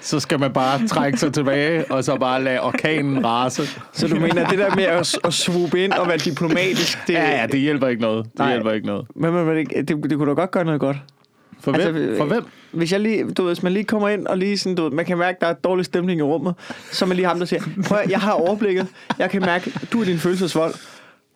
så skal man bare trække sig tilbage, og så bare lade orkanen rase. Så du mener, det der med at, at swoop ind og være diplomatisk, det, Ja, ja, det hjælper ikke noget. Det Nej. hjælper ikke noget. Men, men, men det, det, det kunne da godt gøre noget godt. For Altså, hvem? øh, For hvem? Hvis jeg lige, du ved, hvis man lige kommer ind og lige sådan, du ved, man kan mærke, der er dårlig stemning i rummet, så er man lige ham, der siger, prøv at, jeg har overblikket, jeg kan mærke, du er din følelsesvold,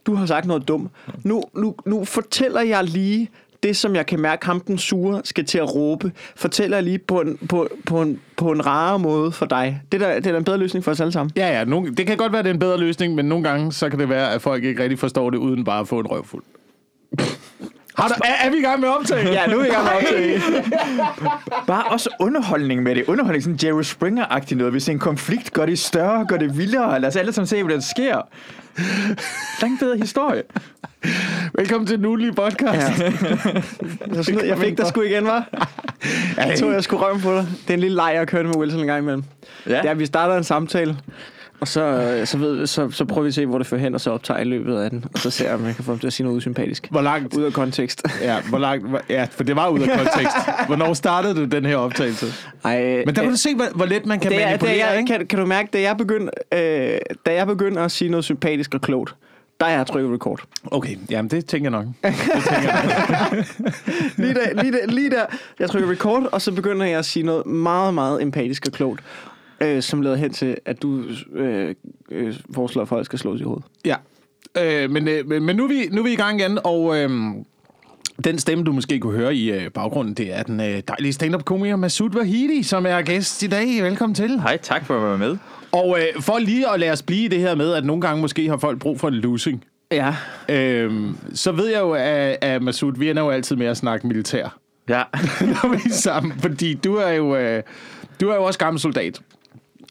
du har sagt noget dumt. Nu, nu, nu fortæller jeg lige det, som jeg kan mærke, ham den sure skal til at råbe, fortæller lige på en, på, på en, på en rarere måde for dig. Det, der, det er da en bedre løsning for os alle sammen. Ja, ja. Nogle, det kan godt være, det er en bedre løsning, men nogle gange, så kan det være, at folk ikke rigtig forstår det, uden bare at få en røvfuld. Har du, er, er vi i gang med optag? Ja, nu er vi i gang med at optage. Bare også underholdning med det. Underholdning, sådan Jerry Springer-agtigt noget. Hvis en konflikt gør det større, gør det vildere. Lad os alle sammen se, hvad der sker. Langt bedre historie. Velkommen til den ugenlige podcast. Ja. Så sådan, jeg fik dig sgu igen, var. Jeg tror, jeg skulle rømme på dig. Det er en lille leg, jeg har kørt med Wilson en gang imellem. Ja. Det er, at vi starter en samtale, og så, øh, så, ved, så, så prøver vi at se, hvor det fører hen, og så optager jeg i løbet af den. Og så ser jeg, om jeg kan få ham til at sige noget usympatisk. Hvor langt? Ud af kontekst. Ja, hvor langt? Ja, for det var ud af kontekst. Hvornår startede du den her optagelse? Ej, Men der kan øh, du se, hvor, hvor let man kan det er, det manipulere, er, ikke? kan, kan du mærke, da jeg begyndte, øh, da jeg begyndte at sige noget sympatisk og klogt, der er jeg trykket record. Okay, jamen det tænker jeg nok. Det tænker jeg nok. Lige der, lige der, lige der jeg trykker record, og så begynder jeg at sige noget meget, meget empatisk og klogt, øh, som leder hen til, at du øh, øh, foreslår, at folk skal slås i hovedet. Ja. Øh, men, øh, men, men nu, er vi, nu er vi i gang igen, og øh, den stemme, du måske kunne høre i øh, baggrunden, det er den øh, dejlige stand-up-komiker Masoud Vahidi, som er gæst i dag. Velkommen til. Hej, tak for at være med. Og øh, for lige at lade os blive i det her med, at nogle gange måske har folk brug for en losing, Ja. øh, så ved jeg jo, at, at Masoud, vi ender jo altid med at snakke militær, Ja. når vi er sammen, fordi du er jo, øh, du er jo også gammel soldat,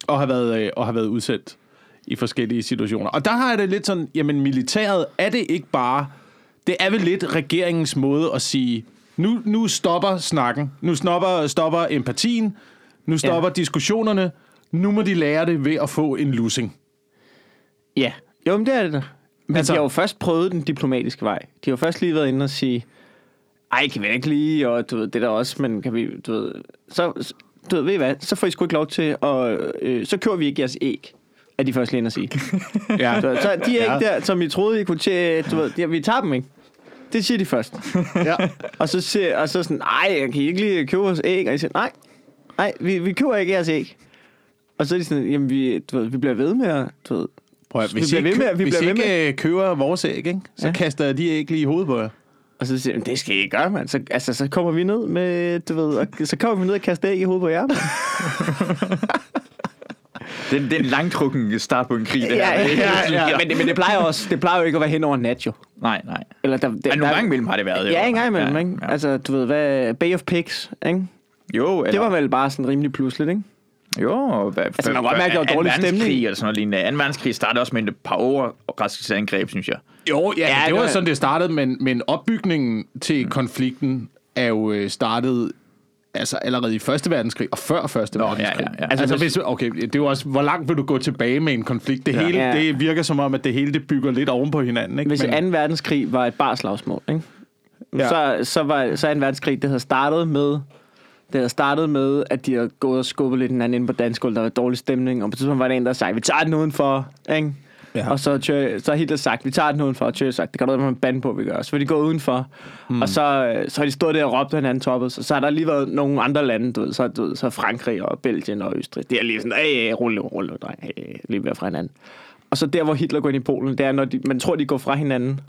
og har været, øh, og har været udsendt i forskellige situationer. Og der har jeg det lidt sådan, jamen militæret, er det ikke bare, det er vel lidt regeringens måde at sige, nu, nu stopper snakken, nu stopper, stopper empatien, nu stopper ja. diskussionerne, nu må de lære det ved at få en losing. Ja. Jo, men det er det. Men Altså- de har jo først prøvet den diplomatiske vej. De har jo først lige været inde og sige, ej, kan vi ikke lige, og du ved, det der også, men kan vi, du ved, så, du ved, ved I hvad, så får I sgu ikke lov til, og øh, så kører vi ikke jeres æg, er de først lige inde at sige. Ja. Så, så de er Ja. ikke der, som I troede, I kunne til, du ved, ja, vi tager dem ikke. Det siger de først. ja. Og så, siger, og så sådan, nej, kan I ikke lige købe vores æg? Og I siger, nej, nej, vi, vi køber ikke jeres æg. Og så er de sådan, jamen vi, du ved, vi bliver ved med at, du ved, Prøv at, Vi hvis I bliver ved med- vi hvis bliver ved ikke øh, køber vores æg, ikke, så ja. Ja. kaster jeg de æg lige i hovedet på jer. Og så siger de, det skal I ikke gøre, mand. Så, altså, så kommer vi ned med, du ved, og, så kommer vi ned og kaster æg i hovedet på jer. Det, er- det er en langtrukken start på en krig, det ja, her. ja, ja, Men, det, men det plejer også, det plejer jo ikke at være hen over nat, jo. Nej, nej. Eller der, det, Men nogle gange imellem har det været. jo. Ja, en gang imellem, ja, ikke? Ja. Altså, du ved, hvad, Bay of Pigs, ikke? Jo, eller, Det var vel bare sådan rimelig pludseligt, ikke? Jo, hvad, Altså, man kan godt mærke, at der var anden dårlig verdenskrig stemning. Eller sådan noget lignende. Anden verdenskrig startede også med et par overraskelsesangreb, synes jeg. Jo, ja, ja det var det var- sådan, det startede, men, men opbygningen til konflikten er jo øh, startet altså allerede i Første Verdenskrig og før Første Nå, Verdenskrig. ja, ja, ja. Altså, Altså, hvis, okay, det er jo også, hvor langt vil du gå tilbage med en konflikt? Det Ja. hele, Ja. det virker som om, at det hele det bygger lidt oven på hinanden, ikke? Hvis 2. verdenskrig var et barslagsmål, ikke? Ja. Så, så var så 2. verdenskrig, det havde startet med, det havde startet med, at de havde gået og skubbet lidt hinanden ind på dansk. Der var dårlig stemning, og på et tidspunkt var der en, der sagde, vi tager den udenfor, ikke? Ja. Og så, Churchill, så har Hitler sagt, vi tager den udenfor, og Churchill sagt, det kan du ikke med bande på, vi gør. Så vil de gå udenfor, mm. og så, øh, så har de stået der og råbt hinanden toppet, så, så har der lige været nogle andre lande, du ved, så, du ved, så Frankrig og Belgien og Østrig. Det er lige sådan, hey, rulle, rulle, dreng, hey, lige ved fra hinanden. Og så der, hvor Hitler går ind i Polen, det er, når de, man tror, de går fra hinanden,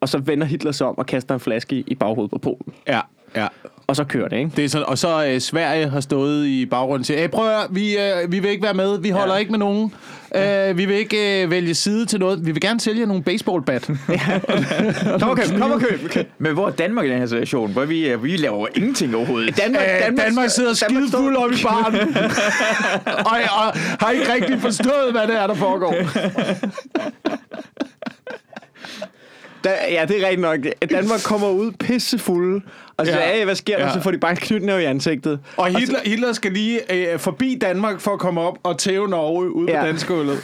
og så vender Hitler sig om og kaster en flaske i, i baghovedet på Polen. Ja, ja. Og så kører det, ikke? Det er sådan, og så øh, Sverige har stået i baggrunden og hey, prøv at høre, vi, øh, vi vil ikke være med, vi holder ja. Ja. ikke med nogen, øh, vi vil ikke øh, vælge side til noget, vi vil gerne sælge nogle baseballbat. Kom og køb, kom og køb. Men hvor er Danmark i den her situation? Hvor vi, øh, vi laver ingenting overhovedet. Danmark, Øh, Danmark, Danmark sidder skide fuld op i baren, og, og har ikke rigtig forstået, hvad det er, der foregår. Da, ja, det er rigtigt nok. Danmark kommer ud pissefulde, Og så Ja. hey, hvad sker der? Ja. Så får de bare en knytnæve i ansigtet. Og Hitler, Hitler skal lige øh, forbi Danmark for at komme op og tæve Norge ude ja. På danskegulvet.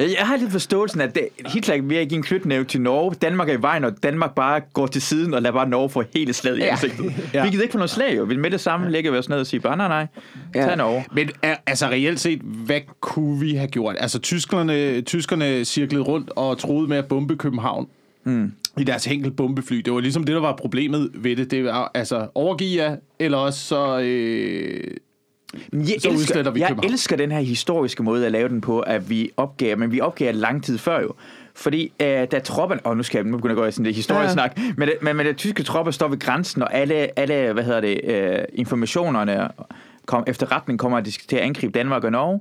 Jeg, jeg har lidt forståelsen, at det, Hitler er ved at give en knytnæve til Norge. Danmark er i vejen, og Danmark bare går til siden og lader bare Norge få hele slaget i Ja. ansigtet. Ja. Vi gider ikke få noget slag, jo. Vi vil med det samme lægge os ned og sige, bare nej, nej, tag Ja. Norge. Men er, altså reelt set, hvad kunne vi have gjort? Altså tyskerne, tyskerne cirklede rundt og troede med at bombe København. Mm. I deres hængel bombefly. Det var ligesom det, der var problemet ved det. Det var altså overgive jer, eller også så... Øh, Men Jeg, Så elsker, vi jeg København. elsker den her historiske måde at lave den på, at vi opgav, men vi opgav lang tid før jo. Fordi øh, da troppen, og nu skal jeg nu begynder jeg at gå i sådan det historiesnak, ja. men, men, men da tyske tropper står ved grænsen, og alle, alle hvad hedder det, øh, informationerne kom, efterretning kommer til at angribe Danmark og Norge,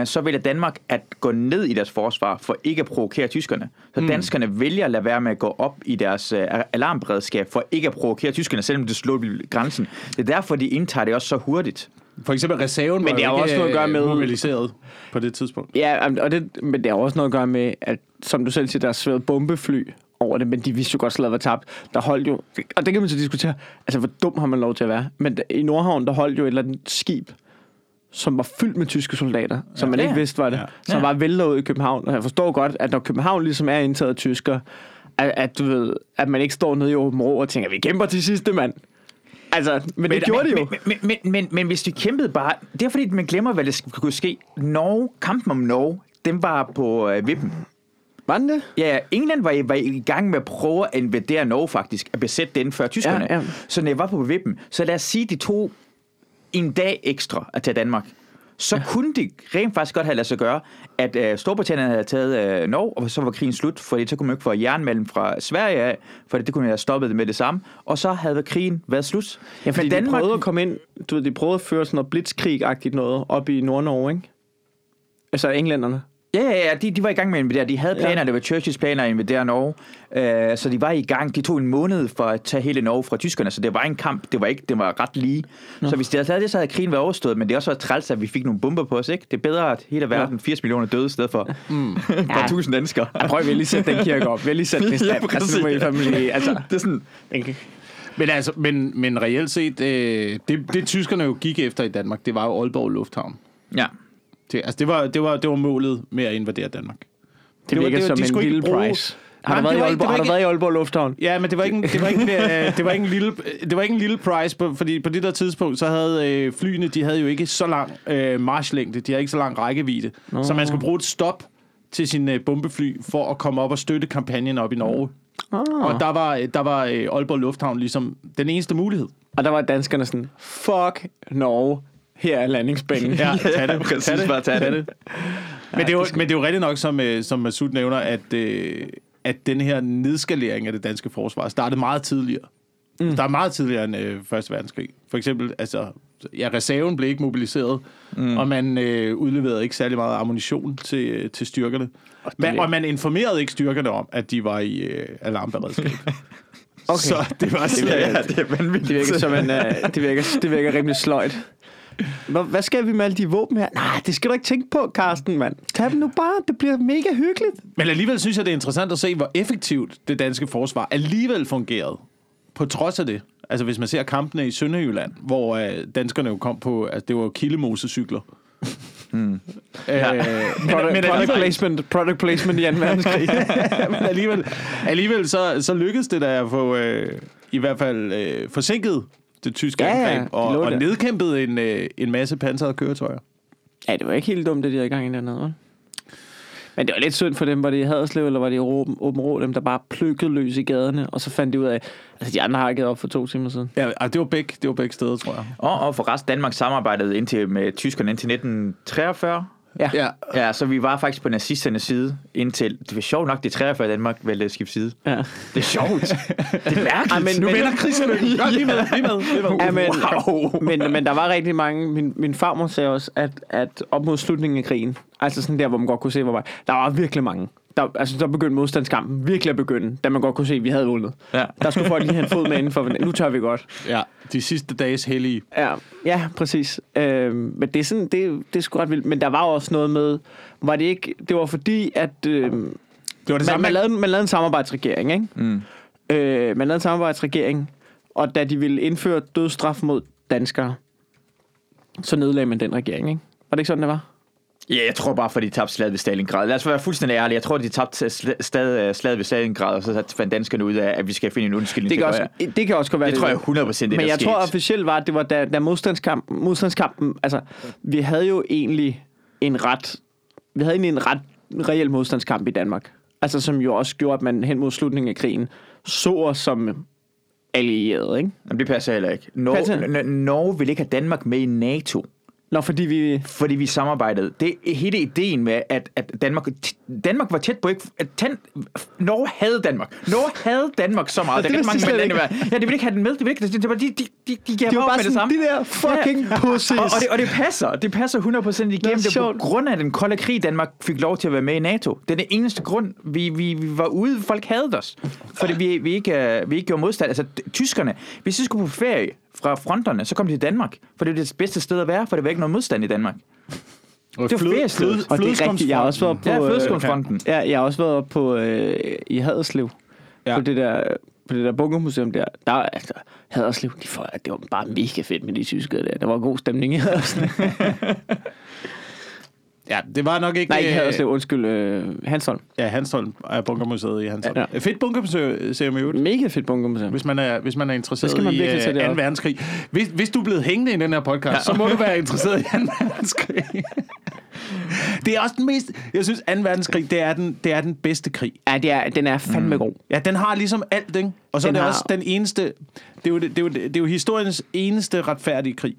øh, så vælger Danmark at gå ned i deres forsvar for ikke at provokere tyskerne. Så danskerne vælger at lade være med at gå op i deres øh, alarmberedskab for ikke at provokere tyskerne, selvom det slår grænsen. Det er derfor, de indtager det også så hurtigt. for eksempel reserven Men det har også noget at gøre øh, med- mobiliseret på det tidspunkt. Ja, og det, men det har også noget at gøre med, at som du selv siger, der er svævet bombefly over det, men de vidste jo godt, at slaget var tabt. Der holdt jo, og det kan man så diskutere, altså hvor dum har man lov til at være. Men i Nordhavn, der holdt jo et eller andet skib, som var fyldt med tyske soldater, som man Ja. ikke vidste var det, Ja. ja. som Ja. var væltet ud i København. Og jeg forstår godt, at når København ligesom er indtaget af tysker, at, at, du ved, at man ikke står nede i åben og tænker, vi kæmper til sidste mand. Altså, men, men det gjorde de jo. Men, men, men, men, men hvis de kæmpede bare... Det er fordi, man glemmer, hvad der skulle ske. Norge, kampen om Norge, den var på øh, vippen. Var den det? Ja, England var i, var i gang med at prøve at invadere Norge faktisk, at besætte den før tyskerne. Ja, ja. Så når jeg var på vippen, så lad os sige, de tog en dag ekstra at tage Danmark. Så ja. kunne det rent faktisk godt have lade sig gøre, at øh, Storbritannien havde taget øh, Norge, og så var krigen slut, fordi så kunne man ikke få jernmalm fra Sverige af, for det kunne man have stoppet med det samme, og så havde krigen været slut. Ja, fordi Men Danmark... de prøvede at komme ind, du ved, de prøvede at føre sådan noget blitzkrig-agtigt noget op i Nord-Norge, ikke? Altså englænderne. Ja, ja, ja, de, de var i gang med at invadere. De havde planer, Ja. ja. det var Churchills planer at invadere Norge. Uh, så de var i gang. De tog en måned for at tage hele Norge fra tyskerne, så det var en kamp. Det var ikke, det var ret lige. Nå. Så hvis de havde taget det, så havde krigen været overstået. Men det er også været træls, at vi fik nogle bomber på os, ikke? Det er bedre, at hele verden, 80 millioner døde, i stedet for mm. et par Ja. tusind danskere. Ja, prøv, har lige sat den kirke op. Vi lige sat den stand. Ja, altså, nu lige, altså, Det er sådan, okay. Men, altså, men, men reelt set, øh, det, det tyskerne jo gik efter i Danmark, det var jo Aalborg Lufthavn. ja. Det, altså, det var, det, var, det var målet med at invadere Danmark. Det var- virker det var- som de en skulle ikke lille bruge- price. Har Nej, du været, det i ikke- Aalborg, det var har du ikke- været i Aalborg Lufthavn? Ja, men det var ikke en, det var ikke, en, øh, det var ikke en lille det var ikke en lille price på, fordi på det der tidspunkt så havde øh, flyene de havde jo ikke så lang øh, marchlængde, de havde ikke så lang rækkevidde, Nå. så man skulle bruge et stop til sin øh, bombefly for at komme op og støtte kampagnen op i Norge. Ah. Og der var der var øh, Aalborg Lufthavn ligesom den eneste mulighed. Og der var danskerne sådan, fuck Norge, her er landingsbanen. Ja, tag det. præcis, tag det, bare tag det. Men, det er jo, men det er jo rigtigt nok, som, øh, som Masud nævner, at, øh, at den her nedskalering af det danske forsvar startede meget tidligere. Mm. Der er meget tidligere end øh, Første Verdenskrig. For eksempel, altså, ja, reserven blev ikke mobiliseret, mm. og man øh, udleverede ikke særlig meget ammunition til, øh, til styrkerne. Og, man, og man informerede ikke styrkerne om, at de var i øh, alarmberedskab. okay. Så det var sådan, Ja, ja, det er vanvittigt. Det virker, som en, uh, det, virker, det virker rimelig sløjt. Hvad, hvad skal vi med alle de våben her? Nej, det skal du ikke tænke på, Carsten, mand. Tag dem nu bare. Det bliver mega hyggeligt. Men alligevel synes jeg, det er interessant at se, hvor effektivt det danske forsvar alligevel fungerede. På trods af det. Altså hvis man ser kampene i Sønderjylland, hvor øh, danskerne jo kom på, altså det var jo kildemosecykler. Hmm. Øh, men, Product, men, product, alligevel, placement, product placement i 2. verdenskrig. men alligevel, alligevel så, så lykkedes det da at få øh, i hvert fald øh, forsinket det tyske Ja, angreb, de og, lå og der. nedkæmpet en, øh, en masse pansrede køretøjer. ja, det var ikke helt dumt, det de havde i gang i dernede, hva'? Men det var lidt synd for dem, var det i Haderslev, eller var det i Åben, Åben Rå, dem der bare plukkede løs i gaderne, og så fandt de ud af, altså de andre har givet op for to timer siden. Ja, det var begge, det var begge steder, tror jeg. Og, og for resten Danmark samarbejdede indtil med tyskerne indtil 1943. Ja. Ja, Ja, så vi var faktisk på nazisternes side indtil... Det var sjovt nok, det er 43 i Danmark valgte at skifte side. ja. Det er sjovt. det er mærkeligt. Ej, men- nu vender krigselykken. Godt, lige med, lige med. Lige med. Ja, men, Wow. men, men der var rigtig mange... Min, min farmor sagde også, at, at op mod slutningen af krigen, altså sådan der, hvor man godt kunne se, hvor var, der var virkelig mange. Der, altså, der begyndte modstandskampen virkelig at begynde, da man godt kunne se, at vi havde vundet. Ja. Der skulle folk lige have en fod med indenfor. Nu tør vi godt. Ja, de sidste dages hellige. Ja, ja præcis. Øh, men det er, sådan, det, det er sgu ret vildt. Men der var også noget med... Var det ikke... Det var fordi, at... Øh, Det var det man, samme. man, lavede, man lavede en samarbejdsregering, ikke? Mm. Øh, man lavede en samarbejdsregering, Og da de ville indføre dødsstraf mod danskere, så nedlagde man den regering, ikke? Var det ikke sådan, det var? Ja, jeg tror bare, fordi de tabte slaget ved Stalingrad. Lad os være fuldstændig ærlige. Jeg tror, de tabte sl- stadig slaget ved Stalingrad, og så fandt danskerne ud af, at vi skal finde en undskyldning Det kan, også, det kan også godt være Det tror jeg 100 procent, det Men jeg tror officielt var, at det var da, da modstandskampen, modstandskampen, altså, vi havde jo egentlig en ret, vi havde egentlig en ret reel modstandskamp i Danmark. Altså, som jo også gjorde, at man hen mod slutningen af krigen så os som allierede, ikke? Jamen, det passer heller ikke. Norge, Norge vil ikke have Danmark med i NATO. Nå, fordi vi... fordi vi samarbejdede. Det er hele ideen med, at, at Danmark, Danmark var tæt på ikke... At tan, Norge havde Danmark. Norge havde Danmark så meget. Det Der er rigtig mange slet lande, der- Ja, de ville ikke have den med. De ville ikke, det var, de, de, de, de Det var op bare med det sådan, samme. de der fucking pussies. Og, og, det, og det passer. Det passer 100% igennem. Det sjovt. på grund af den kolde krig, Danmark fik lov til at være med i NATO. Det er den eneste grund, vi, vi, vi var ude. Folk havde os. Fordi vi, vi, ikke, øh, vi ikke gjorde modstand. Altså, tyskerne, hvis de skulle på ferie fra fronterne, så kom de til Danmark. For det er det bedste sted at være, for der var ikke noget modstand i Danmark. Og Det var flød- feriestedet. flød- Og det er rigtigt, jeg har også været på... Ja, øh, flødeskumsfronten. Ja, jeg har også været på, øh, i Haderslev. Ja. På det der, på det der bunkermuseum der. Der er altså, Haderslev, de får, det var bare mega fedt med de tyske der. Der var god stemning i Haderslev. Ja, det var nok ikke... Nej, ikke øh, Haderslev, undskyld. Øh, Hansholm. Ja, Hansholm er bunkermuseet i Hansholm. Ja. Ja. Fedt bunkermuseum i øvrigt. Mega fedt bunkermuseum. Hvis man er, hvis man er interesseret skal man i øh, tage det 2. op. verdenskrig. Hvis, hvis du er blevet hængende i den her podcast, ja. så må du være interesseret i 2. verdenskrig. det er også den mest... Jeg synes, 2. verdenskrig, det er den, det er den bedste krig. Ja, det er, den er fandme god. Ja, den har ligesom alt, ikke? Og så Den er det har- også den eneste... Det er, jo, det, er jo, det er jo historiens eneste retfærdige krig.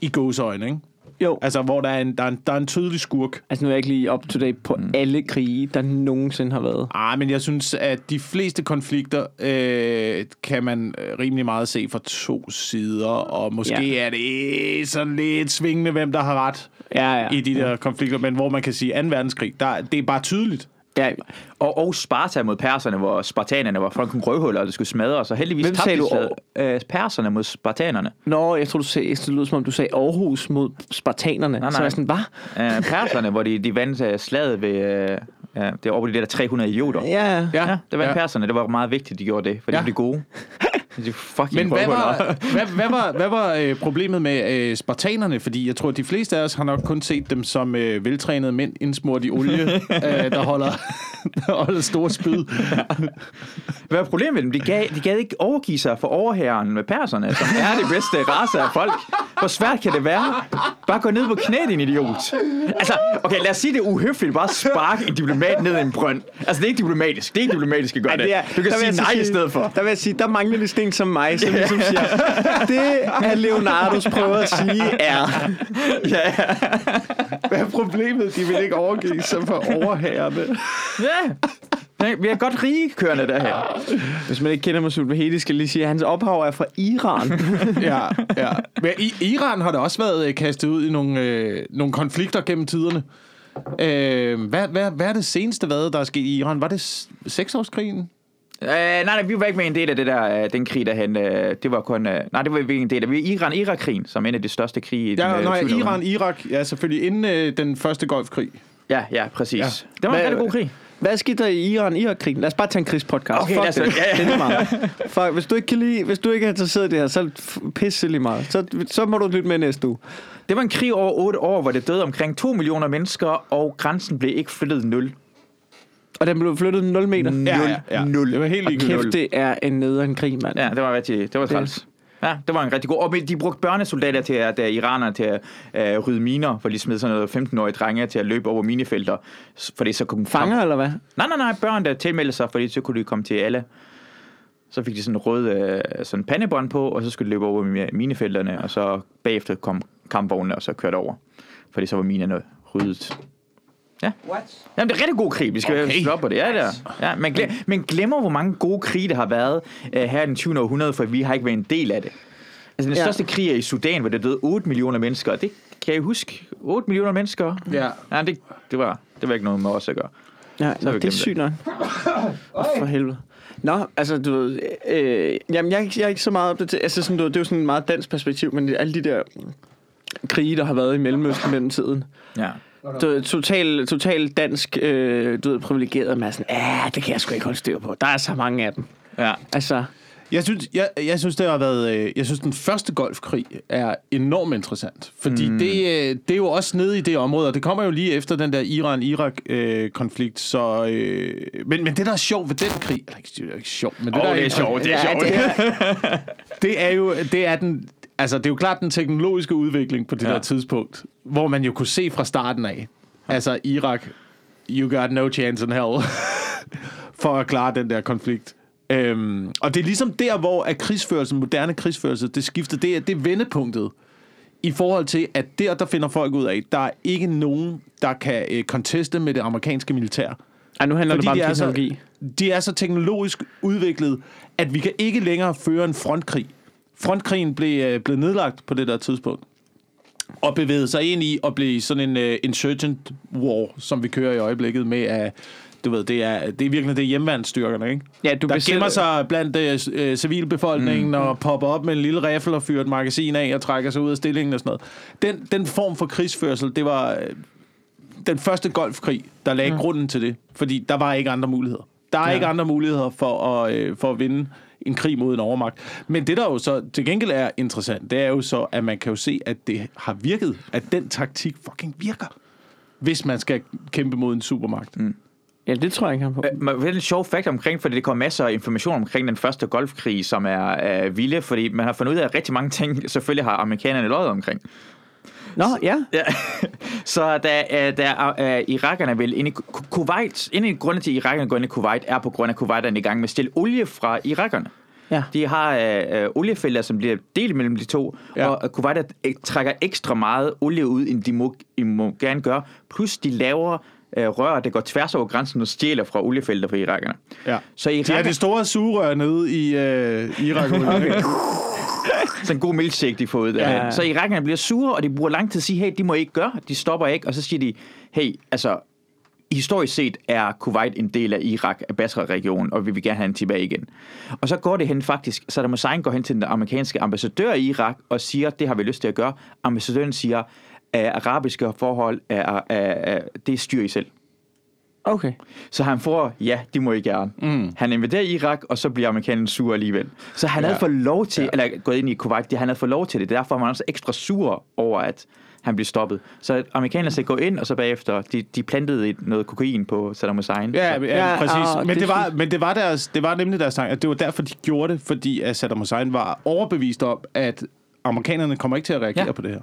I gåseøjne, ikke? Jo. Altså, hvor der er en, der er en, der er en tydelig skurk. Altså, nu er jeg ikke lige up to date på mm. alle krige, der nogensinde har været. Ah, men jeg synes, at de fleste konflikter øh, kan man øh, rimelig meget se fra to sider, og måske Ja. ja. er det sådan lidt svingende, hvem der har ret Ja, ja. i de der konflikter, men hvor man kan sige 2. verdenskrig, der, det er bare tydeligt. Ja. Og, og Sparta mod perserne, hvor spartanerne var fucking røvhuller, og det skulle smadre. Og heldigvis Hvem tabte du? slaget. Øh, perserne mod spartanerne. Nå, jeg tror du sagde, det lød som om du sagde Aarhus mod spartanerne. Nej, Så nej. var jeg sådan, hvad? Øh, perserne, hvor de, de vandt øh, slaget ved... Øh, ja, det var over de der 300 idioter. Ja, ja. Ja, det vandt ja. perserne. Det var meget vigtigt, de gjorde det, for Ja. de blev gode. De fucking Men hvad var, hvad, hvad var, hvad var øh, problemet med øh, spartanerne? Fordi jeg tror, at de fleste af os har nok kun set dem som øh, veltrænede mænd indsmurt i olie, øh, der, holder, der holder store spyd. Hvad er problemet med dem? De gad, de gad ikke overgive sig for overherren med perserne, som er det bedste race af folk. Hvor svært kan det være? Bare gå ned på knæ, din idiot. Altså, okay, lad os sige, det er uhøfligt bare at sparke en diplomat ned i en brønd. Altså, det er ikke diplomatisk. Det er ikke diplomatisk at gøre Ej, det. det er, Du kan sige nej i sige- stedet for. Der vil jeg sige, der mangler lidt sten som mig, som ligesom siger, det er Leonardos prøver at sige er. Ja, Hvad er problemet? De vil ikke overgive sig for overherrene. ja. Vi er godt rige kørende derhen. Hvis man ikke kender Masoud Vahedi, skal jeg lige sige, at hans ophav er fra Iran. ja, ja. Men i Iran har der også været øh, kastet ud i nogle, øh, nogle konflikter gennem tiderne. Øh, hvad, hvad, hvad er det seneste, hvad der er sket i Iran? Var det seksårskrigen? Øh, nej, nej, vi var ikke med en del af det der, øh, den krig derhen. Øh, det var kun... Øh, nej, det var vi ikke en del af. Vi Iran-Irak-krigen, som er en af de største krige i den, Ja, øh, nej, 20. Iran, Irak, ja, selvfølgelig inden øh, den første golfkrig. Ja, ja, præcis. Ja. Det var en rigtig god krig. Hvad skete der i Iran i krigen? Lad os bare tage en krigspodcast. Okay, Fuck lad os- det. ja, ja. meget. Fuck, hvis du ikke kan lide, hvis du ikke er interesseret i det her, så pisse lige meget. Så, så må du lytte med næste uge. Det var en krig over 8 år, hvor det døde omkring 2 millioner mennesker, og grænsen blev ikke flyttet nul. Og den blev flyttet 0 meter. Nul. Ja, ja, ja. Nul. Det var helt Og ligegyldigt. kæft, det er en nederen krig, mand. Ja, det var rigtig, det var træls. Ja, det var en rigtig god. Og de brugte børnesoldater til at, uh, iranerne til at uh, rydde miner, for de smed sådan noget 15-årige drenge til at løbe over minefelter, fordi så kunne Fanger, eller hvad? Nej, nej, nej, børn, der tilmeldte sig, fordi så kunne de komme til alle. Så fik de sådan en rød øh, sådan pandebånd på, og så skulle de løbe over mi- minefelterne, og så bagefter kom kampvognene, og så kørte over. Fordi så var minerne ryddet. Ja. What? Jamen, det er en rigtig god krig. Vi skal Okay. op på det. Ja, det er. Ja, men, glem, men glemmer, hvor mange gode krige, der har været uh, her i den 20. århundrede, for vi har ikke været en del af det. Altså, den Ja. største krig er i Sudan, hvor der døde 8 millioner mennesker, og det kan jeg huske. 8 millioner mennesker. Ja. Ja, det, det, var, det var ikke noget med os at gøre. Ja, nå, det er sygt nok. For helvede. Nå, altså, du ved, øh, jamen, jeg, er ikke- jeg er ikke så meget opdateret. Altså, sådan, du, ved, det er jo sådan et meget dansk perspektiv, men alle de der krige, der har været i Mellemøsten mellem tiden. Ja. Du ved, total, total dansk, øh, du ved, privilegeret med sådan, ja, det kan jeg sgu ikke holde styr på. Der er så mange af dem. Ja. Altså, Jeg synes, jeg, jeg synes, det har været... øh, Jeg synes, den første golfkrig er enormt interessant. Fordi mm. det, øh, det er jo også nede i det område, og det kommer jo lige efter den der Iran-Irak-konflikt. så, øh, men, men det, der er sjovt ved den krig... Eller ikke, det er ikke sjovt, men det, Åh, der det er sjovt, det er sjovt. det er, det er jo det er den altså det er jo klart den teknologiske udvikling på det ja. Ja. der tidspunkt, hvor man jo kunne se fra starten af, altså Irak, you got no chance in hell for at klare den der konflikt. Øhm, og det er ligesom der, hvor at krigsførelse, moderne krigsførelse, det skifter, det er, det er vendepunktet i forhold til, at der, der finder folk ud af, der er ikke nogen, der kan øh, conteste med det amerikanske militær. Ej, nu handler det bare de om er, så, teknologi. de er så teknologisk udviklet, at vi kan ikke længere føre en frontkrig. Frontkrigen blev, øh, blev nedlagt på det der tidspunkt. Og bevægede sig ind i at blive sådan en uh, insurgent war, som vi kører i øjeblikket med, at du ved, det er, det er virkelig det er hjemmeværnsstyrkerne, ikke? Ja, du Der besætter- gemmer sig blandt øh, øh, civilbefolkningen mm. og popper op med en lille riffel og fyrer et magasin af og trækker sig ud af stillingen og sådan noget. Den, den form for krigsførsel, det var øh, den første golfkrig, der lagde mm. grunden til det. Fordi der var ikke andre muligheder. Der er ja. ikke andre muligheder for at, øh, for at vinde en krig mod en overmagt. Men det, der jo så til gengæld er interessant, det er jo så, at man kan jo se, at det har virket. At den taktik fucking virker. Hvis man skal kæmpe mod en supermagt. Mm. Ja, det tror jeg ikke, han på. Øh, men Det er en sjov fakt omkring, fordi det kommer masser af information omkring den første golfkrig, som er, er vilde, fordi man har fundet ud af, at rigtig mange ting selvfølgelig har amerikanerne løjet omkring. Nå, ja. Ja. så der, er- der er uh, irakerne vel inde i Ku- Kuwait, en af grundene til, at irakerne går ind i Kuwait, er på grund af, at Kuwait er i gang med at stille olie fra irakerne. Ja. De har uh, oliefelter, som bliver delt mellem de to, Ja. og uh, Kuwait er- trækker ekstra meget olie ud, end de må, de må gerne gøre. Plus de laver uh, rør, der går tværs over grænsen og stjæler fra oliefelter fra irakerne. Ja. Så De er irakerne, det store sugerør nede i øh, Irak. okay. Sådan en god milkshake, de får ud af. Ja. Så irakerne bliver sure, og de bruger lang tid at sige, hey, de må ikke gøre, de stopper ikke, og så siger de, hey, altså, historisk set er Kuwait en del af Irak, af Basra-regionen, og vi vil gerne have den tilbage igen. Og så går det hen faktisk, Saddam Hussein går hen til den amerikanske ambassadør i Irak og siger, det har vi lyst til at gøre. Ambassadøren siger, at arabiske forhold er, er, er det styrer I selv. Okay. Så han får, ja, de må I gerne. Mm. Han invaderer Irak, og så bliver amerikanerne sur alligevel. Så han ja. havde fået lov til, ja. eller gået ind i Kuwait, det, han havde fået lov til det. Derfor var man også ekstra sur over, at han blev stoppet. Så amerikanerne sagde gå ind, og så bagefter, de, de plantede et- noget kokain på Saddam Hussein. Ja, ja, Ja, præcis. og men, det det var, men det var, deres, det var nemlig deres tanke, at det var derfor, de gjorde det, fordi at Saddam Hussein var overbevist om, at amerikanerne kommer ikke til at reagere ja. På det her.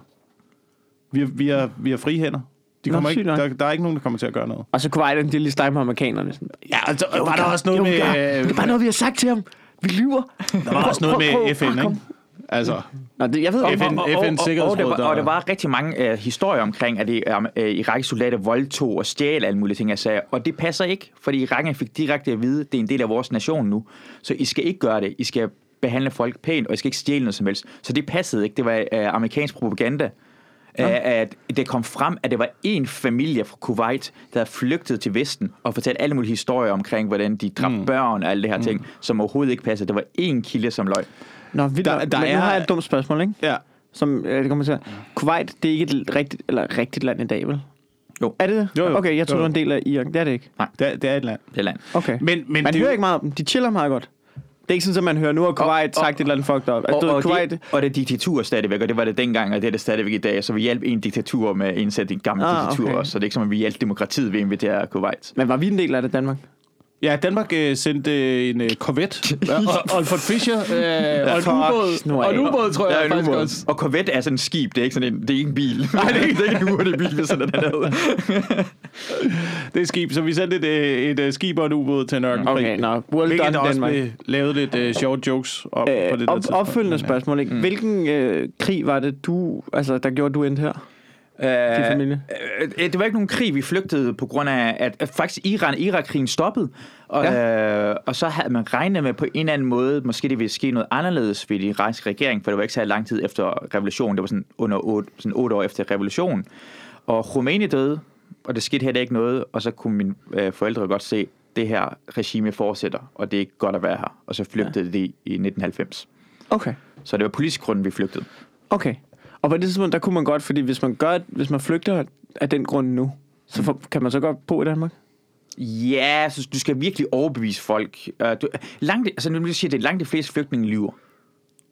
Vi har, vi har, vi har frie hænder. De Nå, kommer sygt ikke, der, der er ikke nogen, der kommer til at gøre noget. Og så Kuwait, det er lige steg med amerikanerne. Sådan, Ja, altså, jo, var der også noget med... det er bare noget, vi har sagt til ham. Vi lyver. Der var også noget med FN, ikke? Altså, Nå, det, jeg ved ikke. FN og, og, og, og, Sikkerhedsråd, det var, der- og der var rigtig mange uh, historier omkring, at de, um, uh, irakiske soldater voldtog og stjal alle mulige ting, jeg sagde. Og det passer ikke, fordi irakerne fik direkte at vide, at det er en del af vores nation nu. Så I skal ikke gøre det. I skal behandle folk pænt, og I skal ikke stjæle noget som helst. Så det passede ikke. Det var uh, amerikansk propaganda. Uh, at det kom frem, at det var en familie fra Kuwait, der havde flygtet til Vesten og fortalt alle mulige historier omkring, hvordan de dræbte mm. børn og alle det her mm. ting, som overhovedet ikke passede. Det var én kilde, som løg. Nå, vildt, Der- der, men nu er- har jeg et dumt spørgsmål, ikke? ja. Som øh, det kommer til. Kuwait, det er ikke et rigtigt, eller rigtigt land i dag, vel? Jo, Er det det? Jo, jo. Okay, jeg tror det var en del af Irak. Det er det ikke. Det, er- det er et land. det er land. Okay. Men, men Man det, er hører jo- ikke meget om dem. De chiller meget godt. Det er ikke sådan, at man hører, nu har Kuwait sagt et eller andet fucked up. Altså, Og, og, Kuwait, det, og det er diktatur stadigvæk, og det var det dengang, og det er det stadigvæk i dag. Så vi hjalp en diktatur med at indsætte en gammel Ah, diktatur okay. også. Så det er ikke som, at vi hjalp demokratiet ved at invitere Kuwait. Men var vi en del af det, Danmark? Ja, Danmark øh, sendte øh, en øh, Corvette. Ja, og Alfred Fischer. Øh, og en ubåd. Og en ubåd, tror jeg Ja, en faktisk også. Og Corvette er sådan en skib, det er ikke sådan en, det er ikke en bil. Nej, det er ikke, det er ikke en ubåd, det er en bil, sender den her Det er skib, så vi sendte et, øh, et, et skib og en ubåd til en ørkenkrig. Okay, nå. Well Hvilket done, også Danmark. blev lavet lidt øh, sjove jokes om Øh, på det der op, tidspunkt. opfølgende ja. spørgsmål, ikke? Hvilken øh, krig var det, du, altså, der gjorde, du endte her? Din familie? Øh, øh, det var ikke nogen krig, vi flygtede på grund af, at, at faktisk Iran Irak-krigen stoppede. Og, ja. øh, og så havde man regnet med på en eller anden måde, måske det ville ske noget anderledes ved de irakiske regering, for det var ikke så lang tid efter revolutionen. Det var sådan under otte, sådan otte år efter revolutionen. Og Khomeini døde, og det skete heller ikke noget, og så kunne mine øh, forældre godt se, det her regime fortsætter, og det er ikke godt at være her. Og så flygtede ja. de i 1990. Okay. Så det var politisk grunden, vi flygtede. Okay. Og på det tidspunkt, der kunne man godt, fordi hvis man gør, hvis man flygter af den grund nu, så for, kan man så godt bo i Danmark? Ja, så du skal virkelig overbevise folk. Uh, du, langt, altså, nu vil jeg sige, det er langt de fleste flygtninge lyver.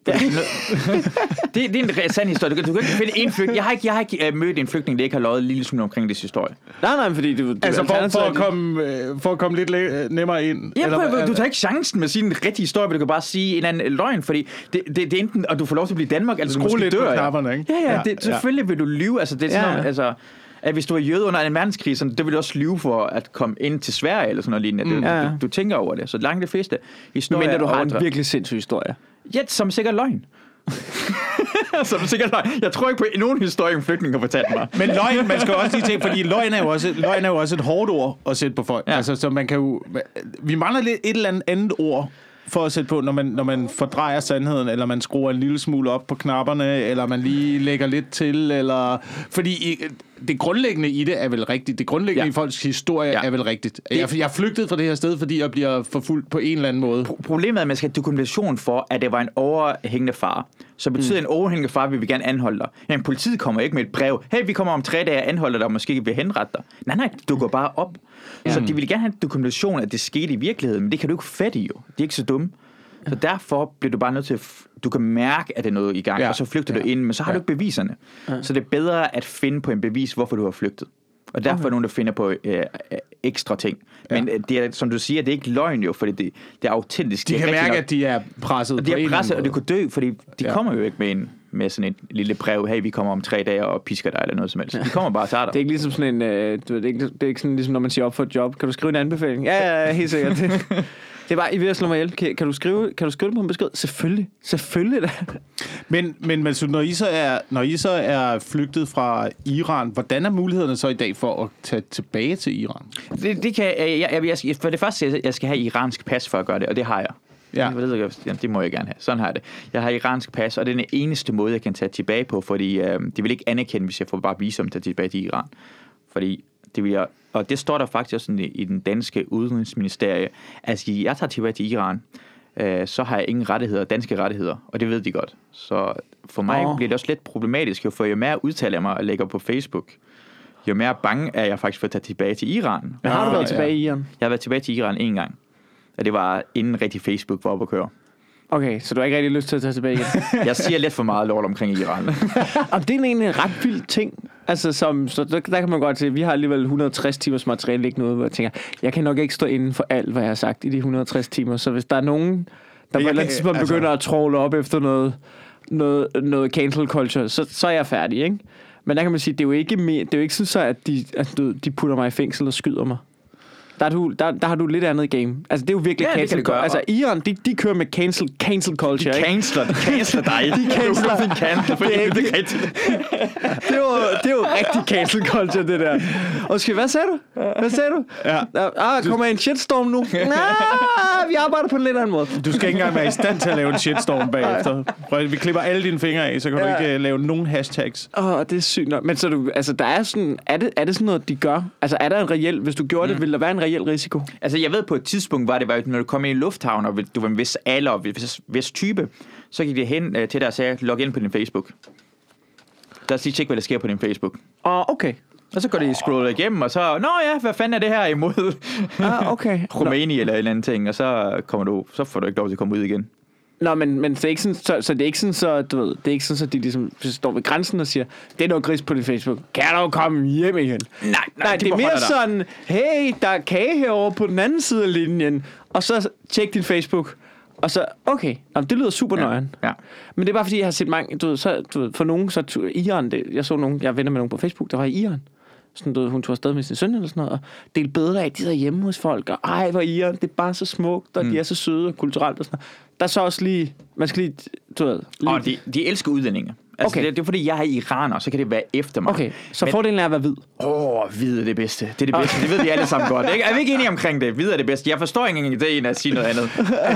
det, det er en sand historie. Du kan, du kan ikke finde en flygtning. Jeg har ikke, jeg har ikke uh, mødt en flygtning, der ikke har løjet en lille smule omkring det historie. Nej, nej, fordi du... du Altså for, for, at komme, øh, for at komme lidt læ- nemmere ind. Ja, Eller prøv, du tager ikke chancen med at sige en rigtig historie, men du kan bare sige en anden løgn, fordi det, det, det er enten, at du får lov til at blive i Danmark, eller du måske lidt på dør. ja. knapperne, ikke? Ja, ja, Ja, det, selvfølgelig vil du lyve. Altså, det er sådan Ja. noget, altså, at hvis du er jøde under en verdenskrig, så det vil du også lyve for at komme ind til Sverige eller sådan noget lignende. Mm. Ja, ja. Du, du, tænker over det. Så langt de fleste historier Men du har en virkelig sindssyg historie. Ja, som sikkert løgn. som sikkert løgn. Jeg tror ikke på nogen historie, en flygtning har fortalt mig. Men løgn, man skal også lige tænke, fordi løgn er jo også, løgn er jo også et hårdt ord at sætte på folk. Ja. Ja. Altså, så man kan jo... Vi mangler lidt et eller andet andet ord for at sætte på, når man, når man fordrejer sandheden, eller man skruer en lille smule op på knapperne, eller man lige lægger lidt til, eller... Fordi det grundlæggende i det er vel rigtigt. Det grundlæggende Ja. i folks historie Ja. er vel rigtigt. Jeg, jeg er flygtet fra det her sted, fordi jeg bliver forfulgt på en eller anden måde. Pro- Problemet er, at man skal have dokumentation for, at det var en overhængende far. Så betyder mm. en overhængende far, vil vi gerne anholde dig. Men politiet kommer ikke med et brev. Hey, vi kommer om tre dage og anholder dig, og måske vil henrette dig. Nej, nej, du går bare op. Ja. Så de vil gerne have dokumentation, at det skete i virkeligheden, men det kan du ikke fatte jo. De er ikke så dumme. Så derfor bliver du bare nødt til at... Du kan mærke, at det er noget i gang, ja. Ja. og så flygter ja. du Ja. ind, men så har ja. du ikke beviserne. Ja. Så det er bedre at finde på en bevis, hvorfor du har flygtet. Og derfor okay. er nogen, der finder på øh, øh, ekstra ting. Men øh, det er, som du siger, det er ikke løgn jo, fordi det, det er autentisk. De det er kan mærke, nok. at de er presset Og de på en er presset, og det kunne dø, fordi de ja. Ja. kommer jo ikke med, en, med sådan et lille brev, hey, vi kommer om tre dage og pisker dig, eller noget som helst. De kommer bare og tager dig. Det er ikke ligesom sådan en... Øh, du ved, det, er ikke, det er ikke sådan, ligesom når man siger op for et job. Kan du skrive en anbefaling? Ja, ja, ja helt sikkert. Det, det er bare, I ved at slå mig ihjel. Kan, kan, du skrive, kan du skrive det på en besked? Selvfølgelig. Selvfølgelig da. Men, men Masud, når I, så er, når I så er flygtet fra Iran, hvordan er mulighederne så i dag for at tage tilbage til Iran? Det, det kan, jeg, jeg, jeg, jeg, for det første, jeg, jeg skal have iransk pas for at gøre det, og det har jeg. Ja. Jeg ved ikke, ja, det må jeg gerne have. Sådan har jeg det. Jeg har iransk pas, og det er den eneste måde, jeg kan tage tilbage på, fordi øh, de vil ikke anerkende, hvis jeg får bare visum til tilbage til Iran. Fordi det vil jeg, og det står der faktisk også i, i den danske udenrigsministerie, at jeg tager tilbage til Iran, øh, så har jeg ingen rettigheder, danske rettigheder, og det ved de godt. Så for mig oh. bliver det også lidt problematisk, jo, for jo mere udtaler jeg mig og lægger på Facebook, jo mere bange er jeg faktisk for at tage tilbage til Iran. Men har du været ja. tilbage i Iran? Jeg har været tilbage til Iran en gang. Og det var inden rigtig Facebook var oppe at køre. Okay, så du har ikke rigtig lyst til at tage tilbage igen? Jeg siger lidt for meget lort omkring Iran. Og det er egentlig en ret vild ting. Altså, som, så der, der kan man godt se, at vi har alligevel 160 timers materiale liggende ude, hvor jeg tænker, jeg kan nok ikke stå inden for alt, hvad jeg har sagt i de 160 timer. Så hvis der er nogen, der på et eller andet tidspunkt altså- begynder at tråle op efter noget, noget, noget cancel culture, så, så er jeg færdig, ikke? Men der kan man sige, det er jo ikke, mere, det er jo ikke sådan så, at de, at du, de putter mig i fængsel og skyder mig. Der, er du, der, der har du lidt andet game. Altså, det er jo virkelig Ja, cancel culture. Altså, Iran, de, de kører med cancel, cancel culture, ikke? Canceler, de canceler dig. De canceler. Du cancel, for Det er det er det er jo, det er jo rigtig cancel culture, det der. Undskyld, hvad sagde du? Hvad sagde du? Ja. Ah, kommer en shitstorm nu? nah, vi arbejder på en lidt anden måde. Du skal ikke engang være i stand til at lave en shitstorm bagefter. Prøv, vi klipper alle dine fingre af, så kan ja. Du ikke uh, lave nogen hashtags. Åh, oh, det er sygt nok. Men så du, altså, der er sådan, er det, er det sådan noget, de gør? Altså, er der en reel, hvis du gjorde mm. det, ville der være en reel risiko? Altså, jeg ved på et tidspunkt, var det, var, når du kom i lufthavn, og du var en vis alder og en vis, vis type, så gik det hen øh, til dig og sagde, log ind på din Facebook. Lad os lige tjekke, hvad der sker på din Facebook. Åh, oh, okay. Og så går de scroller igennem, og så, nå ja, hvad fanden er det her imod Ah, okay. Rumænien eller en eller anden ting, og så, kommer du, så får du ikke lov til at komme ud igen. Nå, men, men det er ikke sådan, så, så det er ikke sådan, så, du ved, det er ikke sådan, så de ligesom står ved grænsen og siger, det er noget gris på din Facebook. Kan du komme hjem igen? Nej, Nej, det er mere sådan, hey, der er kage herovre på den anden side af linjen, og så tjek din Facebook. Og så, okay, Jamen, det lyder super Ja, nøjeren. ja. Men det er bare fordi, jeg har set mange, du ved, så, du ved, for nogen, så Iran, det, jeg så nogen, jeg venner med nogen på Facebook, der var i Iran. Sådan, du hun tog afsted med sin søn eller sådan noget, og delte billeder af, de er hjemme hos folk, og ej, hvor er Iran, det er bare så smukt, og mm. de er så søde og kulturelt og sådan noget. Der er så også lige, man skal lige, du ved, lige, Og de, de elsker udlændinge. Altså, Okay. okay. det, det er fordi, jeg er iraner, så kan det være efter mig. Okay, så Men- fordelen er at være hvid. Åh, oh, hvide er det bedste. Det er det bedste. Det ved vi alle sammen godt. Ikke? Er vi ikke enige omkring det? Hvide er det bedste. Jeg forstår ikke engang ideen at sige noget andet.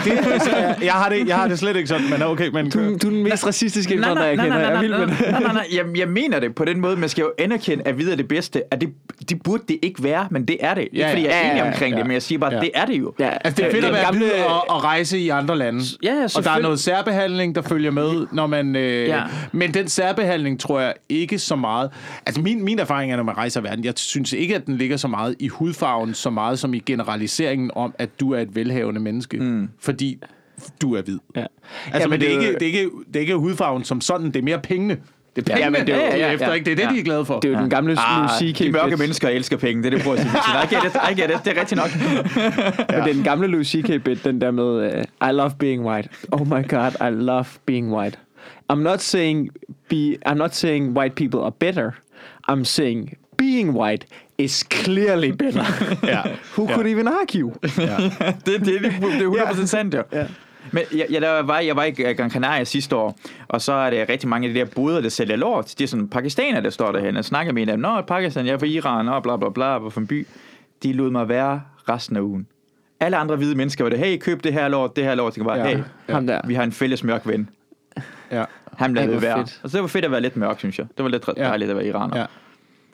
jeg, jeg, har det, jeg har det slet ikke sådan, men okay. Men, Du, du er den mest racistiske indvandrer, nej, jeg nej, kender. nej, Jeg er nej, vild med nej, det. nej, nej, nej. Jeg, jeg mener det på den måde. Man skal jo anerkende, at hvide er det bedste. At det, det burde det ikke være, men det er det. Ikke Ja, fordi jeg er ja, enig ja, omkring ja. det, men jeg siger bare, Ja. det er det jo. Ja, Altså, det er fedt at være gamle- gamle... og, og rejse i andre lande. Ja, ja, og der er noget særbehandling, der følger med, når man... Øh, Ja. Men den særbehandling tror jeg ikke så meget... Altså min, min erfaring er, når man rejser i verden, jeg synes ikke, at den ligger så meget i hudfarven, så meget som i generaliseringen om, at du er et velhavende menneske. Mm. Fordi du er hvid. Ja. Altså, Jamen, men det er, det er ikke, det, er ikke, det er ikke hudfarven som sådan, det er mere pengene. Det er pengene, Jamen, det er jo- ja, ja, ja, efter, ja. ikke? Det er det, Ja. de er glade for. Det er jo den gamle Ah, Louis C.K. de mørke mennesker elsker penge, det er det, prøver at sige. I get it, I get it, det er rigtigt nok. Men det er den gamle Louis C.K. bit, den der med, uh, I love being white. Oh my god, I love being white. I'm not saying be, I'm not saying white people are better. I'm saying being white is clearly better. Ja. Who could even argue? Ja. det, det, det, det er 100% sandt, jo. Ja. Men jeg, jeg, der var, jeg var i Gran Canaria sidste år, og så er det rigtig mange af de der boder, der sælger lort. De er sådan pakistanere, der står derhen og snakker med en af dem. Nå, Pakistan, jeg er fra Iran, og bla bla bla, hvor fra en by. De lod mig være resten af ugen. Alle andre hvide mennesker var det, hey, køb det her lort, det her lort. Så jeg bare, Ja. hey, der. vi har en fælles mørk ven. Ja. Han det være. fedt. Og så det var fedt at være lidt mørk, synes jeg. Det var lidt Ja. dejligt at være iraner. Ja.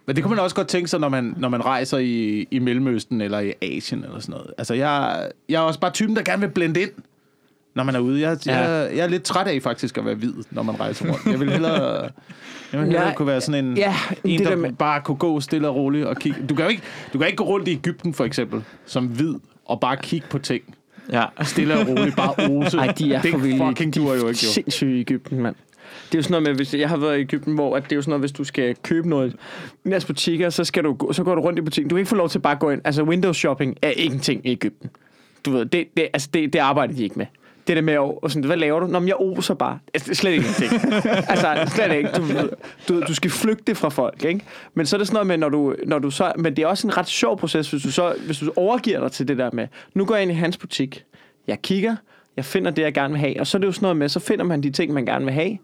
Men det kunne man også godt tænke sig, når man, når man rejser i, i Mellemøsten eller i Asien eller sådan noget. Altså, jeg, jeg er også bare typen, der gerne vil blende ind, når man er ude. Jeg, Ja. jeg, jeg er lidt træt af faktisk at være hvid, når man rejser rundt. Jeg vil hellere, jeg vil hellere Ja, kunne være sådan en, ja, en det der der med- bare kunne gå stille og roligt og kigge. Du kan jo ikke, du kan ikke gå rundt i Ægypten for eksempel, som hvid, og bare kigge på ting. Ja. Stille og roligt, bare ose. Ej, de er det for vilde. fucking duer jo ikke, jo. Sindssyge i Ægypten, mand. Det er jo sådan noget med, hvis jeg har været i Ægypten, hvor at det er jo sådan noget, hvis du skal købe noget i deres butikker, så, skal du, gå- så går du rundt i butikken. Du kan ikke få lov til bare at gå ind. Altså, window shopping er ingenting i Ægypten. Du ved, det, det, altså, det, det arbejder de ikke med. Det der med, at, og sådan, hvad laver du? Nå, men jeg oser bare. Altså, slet ikke ingenting. altså, slet ikke. Du, du, du skal flygte fra folk, ikke? Men så er det sådan noget med, når du, når du så... Men det er også en ret sjov proces, hvis du så hvis du overgiver dig til det der med, nu går jeg ind i hans butik, jeg kigger, jeg finder det, jeg gerne vil have, og så er det jo sådan noget med, så finder man de ting, man gerne vil have,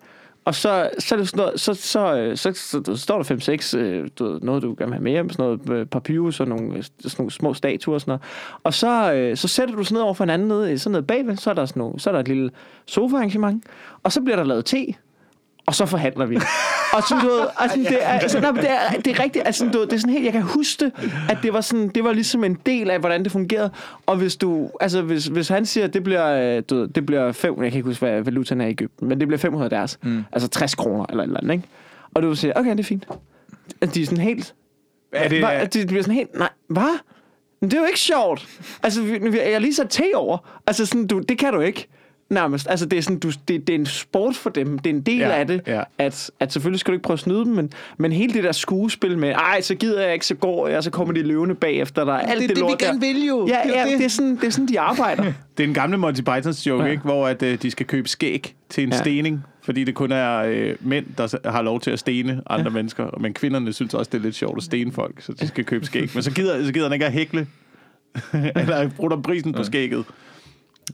og så, så er det sådan noget, så, så, øh, så, så, så står der 5-6, øh, du ved, noget du gerne vil have med hjem, sådan noget øh, papyrus og nogle, øh, sådan nogle små statuer og sådan noget. Og så, øh, så sætter du sådan noget over for en anden nede, sådan noget bagved, så er der, sådan nogle, så er der et lille sofa-arrangement, og så bliver der lavet te, og så forhandler vi. og sådan, du ved, altså, det, er, altså, nej, det, er, det er rigtigt, altså, du ved, det er sådan helt, jeg kan huske det, at det var, sådan, det var ligesom en del af, hvordan det fungerede. Og hvis du, altså hvis, hvis han siger, at det bliver, øh, du ved, det bliver fem, jeg kan ikke huske, hvad valutaen er i Ægypten, men det bliver 500 deres, mm. altså 60 kroner eller eller andet, ikke? Og du siger, okay, det er fint. Altså, de er sådan helt, Er det, Hva, de bliver sådan helt, nej, hvad? Men det er jo ikke sjovt. Altså, vi, vi, jeg har lige sat te over. Altså, sådan, du, det kan du ikke. Nærmest. Altså, det er, sådan, du, det, det er en sport for dem. Det er en del Ja, af det. ja. At, at selvfølgelig skal du ikke prøve at snyde dem, men, men hele det der skuespil med, ej, så gider jeg ikke, så går jeg, og så kommer de løvende bagefter dig. Alt det, det, vi lort der. gerne vil jo. Ja, Det er ja det. det, er sådan, det er sådan, de arbejder. Det er en gamle Monty Pythons joke, Ja. ikke? hvor at, øh, de skal købe skæg til en Ja. stening, fordi det kun er øh, mænd, der har lov til at stene andre ja. mennesker. Men kvinderne synes også, det er lidt sjovt at stene folk, så de skal købe skæg. Men så gider, så gider han ikke at hækle, eller bruge prisen på skægget.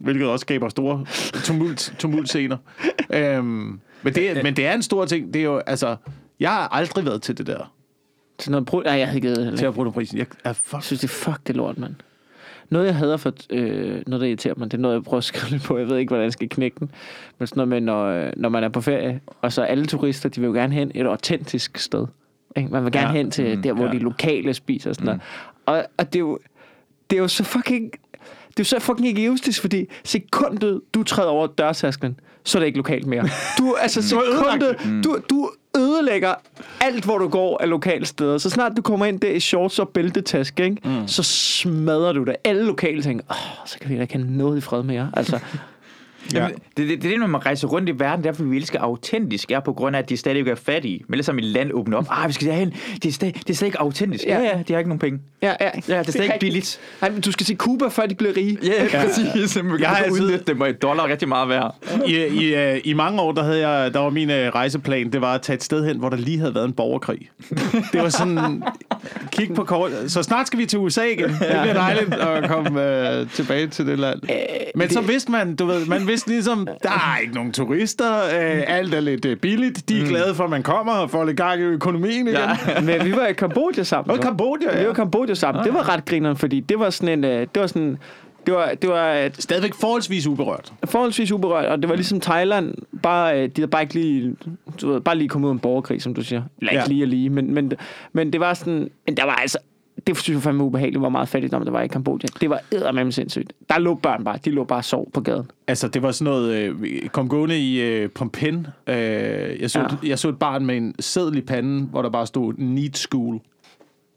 Hvilket også skaber store tumult, tumultscener. øhm, men, det, men det er en stor ting. Det er jo, altså, jeg har aldrig været til det der, Sådan noget brud. Nej, jeg havde ikke til at bruge prisen. Jeg er fuck synes, det er fuck det lort, mand. Noget, jeg hader for, øh, noget, der irriterer mig, det er noget, jeg prøver at skrive på. Jeg ved ikke, hvordan jeg skal knække den. Men sådan noget med, når, øh, når man er på ferie, og så alle turister, de vil jo gerne hen et autentisk sted. Ikke? Man vil gerne Ja. hen til Mm, der, hvor ja. de lokale spiser og sådan noget. Og, og det er jo, det er jo så fucking... Det er jo så fucking ikke egoistisk, fordi sekundet, du træder over dørtasken, så er det ikke lokalt mere. Du, altså sekundet, du, du ødelægger alt, hvor du går af lokale steder. Så snart du kommer ind der i shorts og bæltetaske, ikke? Mm. så smadrer du det. Alle lokale tænker, åh, så kan vi da ikke have noget i fred mere. Altså, Ja. Jamen, det, det, det er det, når man rejser rundt i verden, derfor vi elsker autentisk, er på grund af, at de stadig er fattige. Men ellers som et land åbner op, ah, vi skal derhen, det er, stadig, det er stadig ikke autentisk. Ja, ja, de har ikke nogen penge. ja, ja. Ja, det er stadig ikke billigt. Nej, men du skal se Cuba, før de bliver rige. Ja, ja. præcis. Man Jeg har altid- dem, og et dollar rigtig meget værd. I, i, øh, I mange år, der, havde jeg, der var min øh, rejseplan, det var at tage et sted hen, hvor der lige havde været en borgerkrig. Det var sådan, kig på kort. Så snart skal vi til USA igen. Det bliver dejligt at komme øh, tilbage til det land. Men så vidste man, du ved, man vidste ligesom, der er ikke nogen turister, øh, alt er lidt øh, billigt, de er glade for, at man kommer og får lidt gang i økonomien igen. Ja. Men vi var i Kambodja sammen. Og. Kambodja, Vi var ja. i Kambodja sammen. Det var ret grineren, fordi det var sådan en... øh, Det var sådan... Det var, det var et Stadigvæk forholdsvis uberørt. forholdsvis uberørt, og det var ligesom Thailand, bare, øh, de havde bare ikke lige, du ved, bare lige kommet ud af en borgerkrig, som du siger. Eller ikke Ja. lige og lige, men, men, men det var sådan, men der var altså, det synes jeg fandme ubehageligt, hvor meget fattigdom der var i Kambodja. Det var eddermame sindssygt. Der lå børn bare, de lå bare og sov på gaden. Altså, det var sådan noget... Øh, kom gående i øh, Pompen. Øh, jeg, så, Ja. jeg så et barn med en seddel i panden, hvor der bare stod Need School.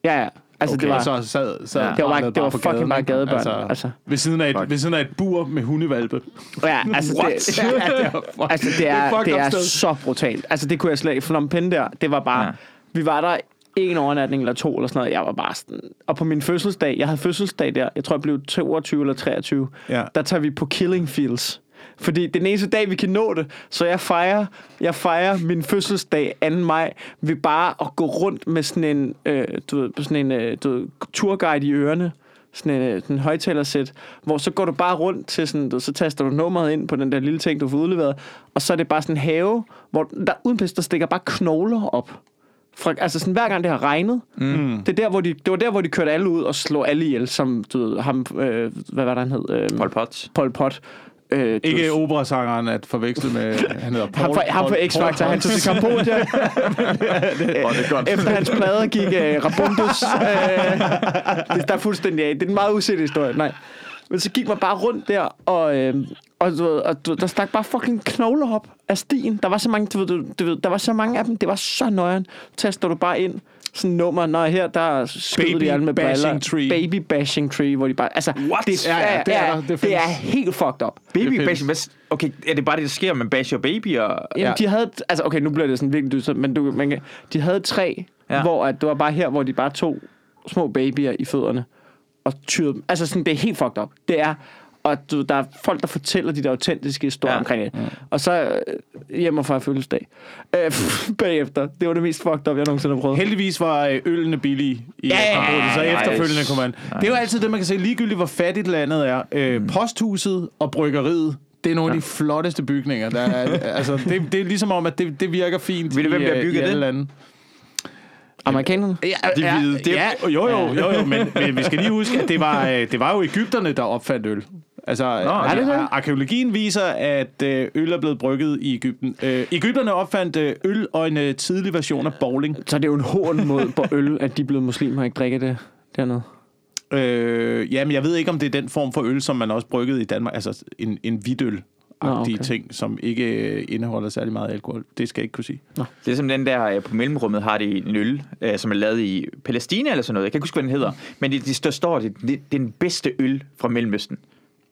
Ja, ja. Altså, Okay, det var, så sad, sad Ja. Det var bare- det var fucking gaden, bare gadebørn, Altså, altså. Ved, siden af et, Fuck. ved siden af et bur med hundevalpe. ja, altså, det, ja, det er. Altså, det et er, det er sted. så brutalt. Altså, det kunne jeg slet ikke. Phnom Penh der, det var bare... Ja. Vi var der en overnatning eller to eller sådan noget. Jeg var bare sådan... Og på min fødselsdag, jeg havde fødselsdag der, jeg tror, jeg blev 22 eller 23, Ja. der tager vi på Killing Fields. Fordi det er den eneste dag, vi kan nå det. Så jeg fejrer, jeg fejrer min fødselsdag 2. maj ved bare at gå rundt med sådan en, øh, du ved, sådan en øh, du ved, turguide i ørerne sådan en, øh, sådan en højtalersæt, hvor så går du bare rundt til sådan, du, så taster du nummeret ind på den der lille ting, du får udleveret, og så er det bare sådan en have, hvor der uden pis, der stikker bare knogler op. Fra, altså sådan hver gang det har regnet, mm. det, er der, hvor de, det var der, hvor de kørte alle ud og slog alle ihjel, som du ved, ham, øh, hvad var det, han hed? Øh, Pol Pot. Pol Pot. Øh, Ikke operasangeren at forveksle med... Han hedder Paul, ham for, ham Paul- X-Factor, han tog til Kambodja. Efter hans plader gik uh, Rabundus. Uh, det der er fuldstændig af. Det er en meget usikker historie. Nej. Men så gik man bare rundt der, og, øh, og, og ved, der stak bare fucking knogler op af stien. Der var så mange, du du, du der var så mange af dem. Det var så nøjeren. Taster du bare ind sådan nummer, når her, der skød Baby de alle med bashing tree. Baby bashing tree, hvor de bare... Altså, What? Det, Ja, ja, det er der. Det det, er helt fucked up. Baby bashing. Hvad, okay, er det bare det, der sker, man basher baby? Og... Jamen, Ja. de havde... Altså, okay, nu bliver det sådan virkelig dyst, men du, man, kan- de havde tre, ja. hvor at det var bare her, hvor de bare tog små babyer i fødderne og tyrede dem. Altså, sådan, det er helt fucked up. Det er... Og du, der er folk, der fortæller de der autentiske historier Ja. omkring det. Ja. Og så øh, hjemme fra fødselsdag. Øh, bagefter. Det var det mest fucked up, jeg nogensinde har prøvet. Heldigvis var øh, ølene billige i Ja, Kambodja, så ja. efterfølgende kunne man... Det er jo altid det, man kan se, ligegyldigt hvor fattigt landet er. Øh, Mm. posthuset og bryggeriet, det er nogle af de flotteste bygninger. Der er, altså, det, det er ligesom om, at det, det virker fint Ved du, hvem i, der har øh, bygget i alle det? lande. Amerikanerne? Ja, De hvide, det- ja, jo, jo, jo, jo men, men vi skal lige huske, at det var, øh, det var jo Ægypterne, der opfandt øl. Altså, er det det? ar- arkeologien viser, at øh, øl er blevet brygget i Ægypten. Øh, Ægypterne opfandt øh, øl og en øh, tidlig version af bowling. Så det er jo en hån mod på øl, at de er blevet muslimer og ikke drikker det dernede. Øh, jamen, jeg ved ikke, om det er den form for øl, som man også bryggede i Danmark. Altså en, en hvidøl. Nå, Okay. okay. ting, som ikke indeholder særlig meget alkohol. Det skal jeg ikke kunne sige. Det er som den der på mellemrummet har de en øl, som er lavet i Palæstina eller sådan noget. Jeg kan ikke huske, hvad den hedder. Men det, det der står, det, det, det er den bedste øl fra Mellemøsten.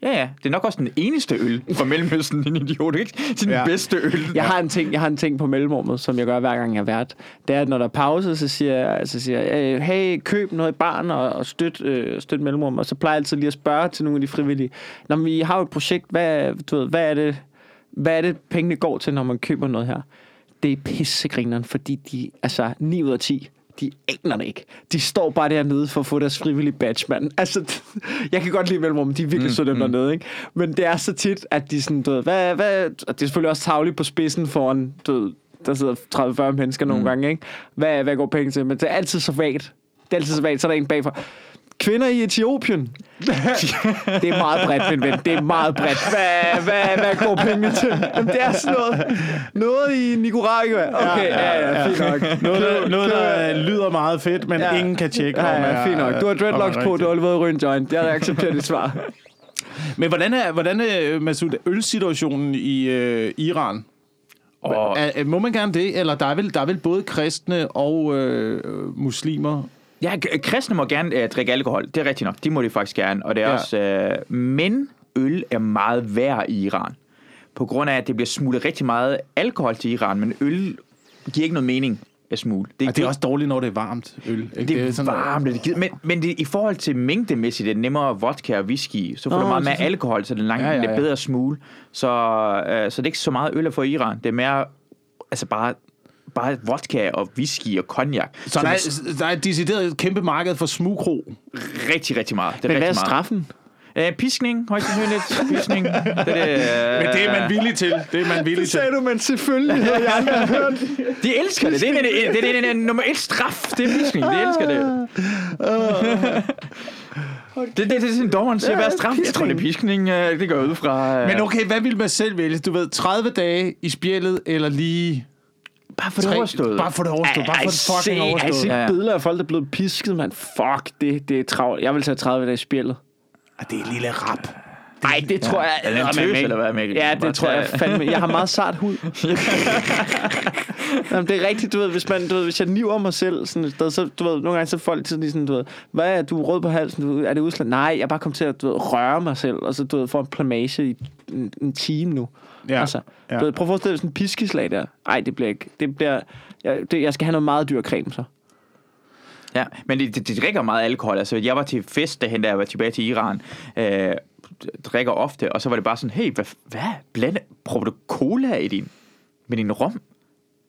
Ja, ja. Det er nok også den eneste øl fra Mellemøsten, din idiot, ikke? Den Ja. bedste øl. Jeg har en ting, jeg har en ting på mellemrummet, som jeg gør hver gang jeg er vært. Det er, at når der er pause, så siger jeg, så siger jeg øh, hey, køb noget i barn og, og støt, øh, støt mellemrum. Og så plejer jeg altid lige at spørge til nogle af de frivillige. Når vi har jo et projekt, hvad, du ved, hvad er det, hvad er det pengene går til, når man køber noget her? Det er pissegrineren, fordi de, altså 9 ud af 10, de aner det ikke. De står bare dernede for at få deres frivillige badge, mand. Altså, jeg kan godt lide mellemrum, de er virkelig mm, søde dem dernede, ikke? Men det er så tit, at de sådan, du ved, hvad, hvad, og det er selvfølgelig også tavligt på spidsen foran, du ved, der sidder 30-40 mennesker nogle gange, ikke? Hvad, hvad går penge til? Men det er altid så vagt. Det er altid så vagt, så er der en bagfra. Kvinder i Etiopien. det er meget bredt, min ven. Det er meget bredt. Hvad, hvad, hvad går pengene til? Jamen, det er sådan noget. Noget i Nicaragua. Okay, ja, ja, fint nok. Noget, der, noget, der lyder meget fedt, men Ja. ingen kan tjekke, Ja, ja, er- fint nok. Du har dreadlocks på, du har ryge en joint. Jeg accepterer dit svar. Men hvordan er, hvordan er Masoud, ølsituationen i øh, Iran? Og, er- må man gerne det? Eller der er vel, der er vel både kristne og øh, muslimer? Ja, kristne må gerne uh, drikke alkohol. Det er rigtigt nok. De må de faktisk gerne. Og det er Ja. også... Uh, men øl er meget værd i Iran. På grund af, at det bliver smuglet rigtig meget alkohol til Iran, men øl giver ikke noget mening at smugle. Det, det er også dårligt, når det er varmt øl. Ikke? Det er sådan, varmt, det gider. Men, men det, i forhold til mængdemæssigt, det er nemmere vodka og whisky, så får Åh, du meget mere alkohol, så det er, langt, Ja, ja, ja, det er bedre smule. Så, øh, så det er ikke så meget øl at få i Iran. Det er mere, altså bare, bare vodka og whisky og cognac. Så som der er er, der er et decideret et kæmpe marked for smugkro. rigtig, rigtig meget. Det er Men hvad er rigtig meget. straffen? Øh, piskning, højst sandsynligt. Piskning. Det, er det, øh, Men det er man villig til. Det er man villig til. du, men selvfølgelig havde jeg aldrig hørt. De elsker det. Det er det, det, det, det, det, nummer et straf. Det er piskning. De elsker det. Det, det, det er sådan, dommeren siger, hvad er straf? Jeg tror, det er piskning. øh, Det går ud fra. øh, Men okay, hvad vil man selv vælge? Du ved, 30 dage i spjældet, eller lige Bare for det Tre- overstået. Bare for det overstået. Bare for det fucking Jeg overstået. ser Ja, ja. billeder af folk, der er blevet pisket, mand. Fuck, det, det er travlt. Jeg vil tage 30 dage i spillet. Ah, Det er en lille rap. Nej, det tror jeg... Er det en tøs, eller hvad, Mikkel? Ja, det tror jeg fandme. Jeg har meget sart hud. Jamen, det er rigtigt, du ved, hvis, man, du ved, hvis jeg niver mig selv sådan et sted, så du ved, nogle gange så folk sådan, lige sådan, du ved, hvad er du er rød på halsen, du, er det udslag? Nej, jeg bare kom til at du ved, røre mig selv, og så du ved, få en plamage i en, en time nu. Ja, Altså, ja. du ved, prøv at forestille dig sådan en piskeslag der. Nej, det bliver ikke. Det bliver, jeg, det, jeg skal have noget meget dyr creme, så. Ja, men de, de, de drikker meget alkohol. Altså, jeg var til fest, derhen, da jeg var tilbage til Iran. Øh, drikker ofte, og så var det bare sådan, hey, hvad, hvad? Blande, prøver du cola i din, med din rom?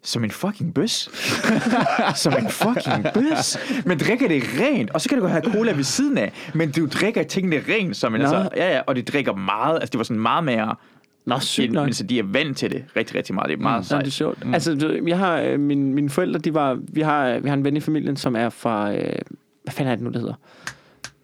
Som en fucking bøs. som en fucking bøs. Men drikker det rent, og så kan du godt have cola ved siden af, men du drikker tingene rent, som en, Nå. altså, ja, ja, og de drikker meget, altså det var sådan meget mere, Nå, sygt nok. men så de er vant til det rigtig, rigtig meget. Det er meget Ja, sejt. det er sjovt. Mm. Altså, du- jeg har, øh, min, mine forældre, de var, vi har, vi har en ven i familien, som er fra, øh, hvad fanden er det nu, det hedder?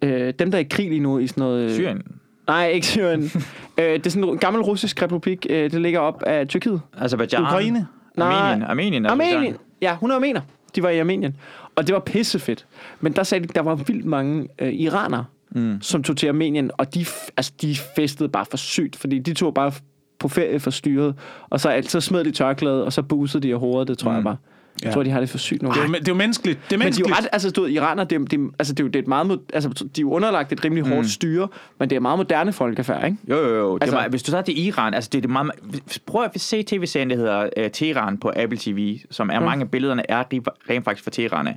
Øh, dem, der er i krig lige nu i sådan noget... øh, Syrien. Nej, ikke Syrien. øh, det er sådan en gammel russisk republik, øh, det ligger op af Tyrkiet. Azerbaijan. Ukraine? Nej. Armenien. Armenien. Armenien. Ja, 100 meter. De var i Armenien. Og det var pissefedt. Men der sagde de, der var vildt mange øh, iranere, mm. som tog til Armenien, og de, altså, de festede bare for sygt, fordi de tog bare på ferie for styret, og så, så smed de tørklædet, og så busede de af hovedet, det tror mm. jeg bare. Jeg Ja. tror, de har det for sygt nogle Det er, det er jo menneskeligt. Det er Men de er menneskeligt. jo ret, altså du ved, iraner, det, er- det, er- altså, det, er jo, det er et meget, altså, de er jo underlagt et rimelig hårdt styre, men det er meget moderne folkefærd, ikke? Jo, jo, jo. Det Altså- altså, var, hvis du tager til Iran, altså det er det meget... Prøv at se tv-serien, der hedder uh, Teheran på Apple TV, som er mange af billederne er rent faktisk fra Teheran.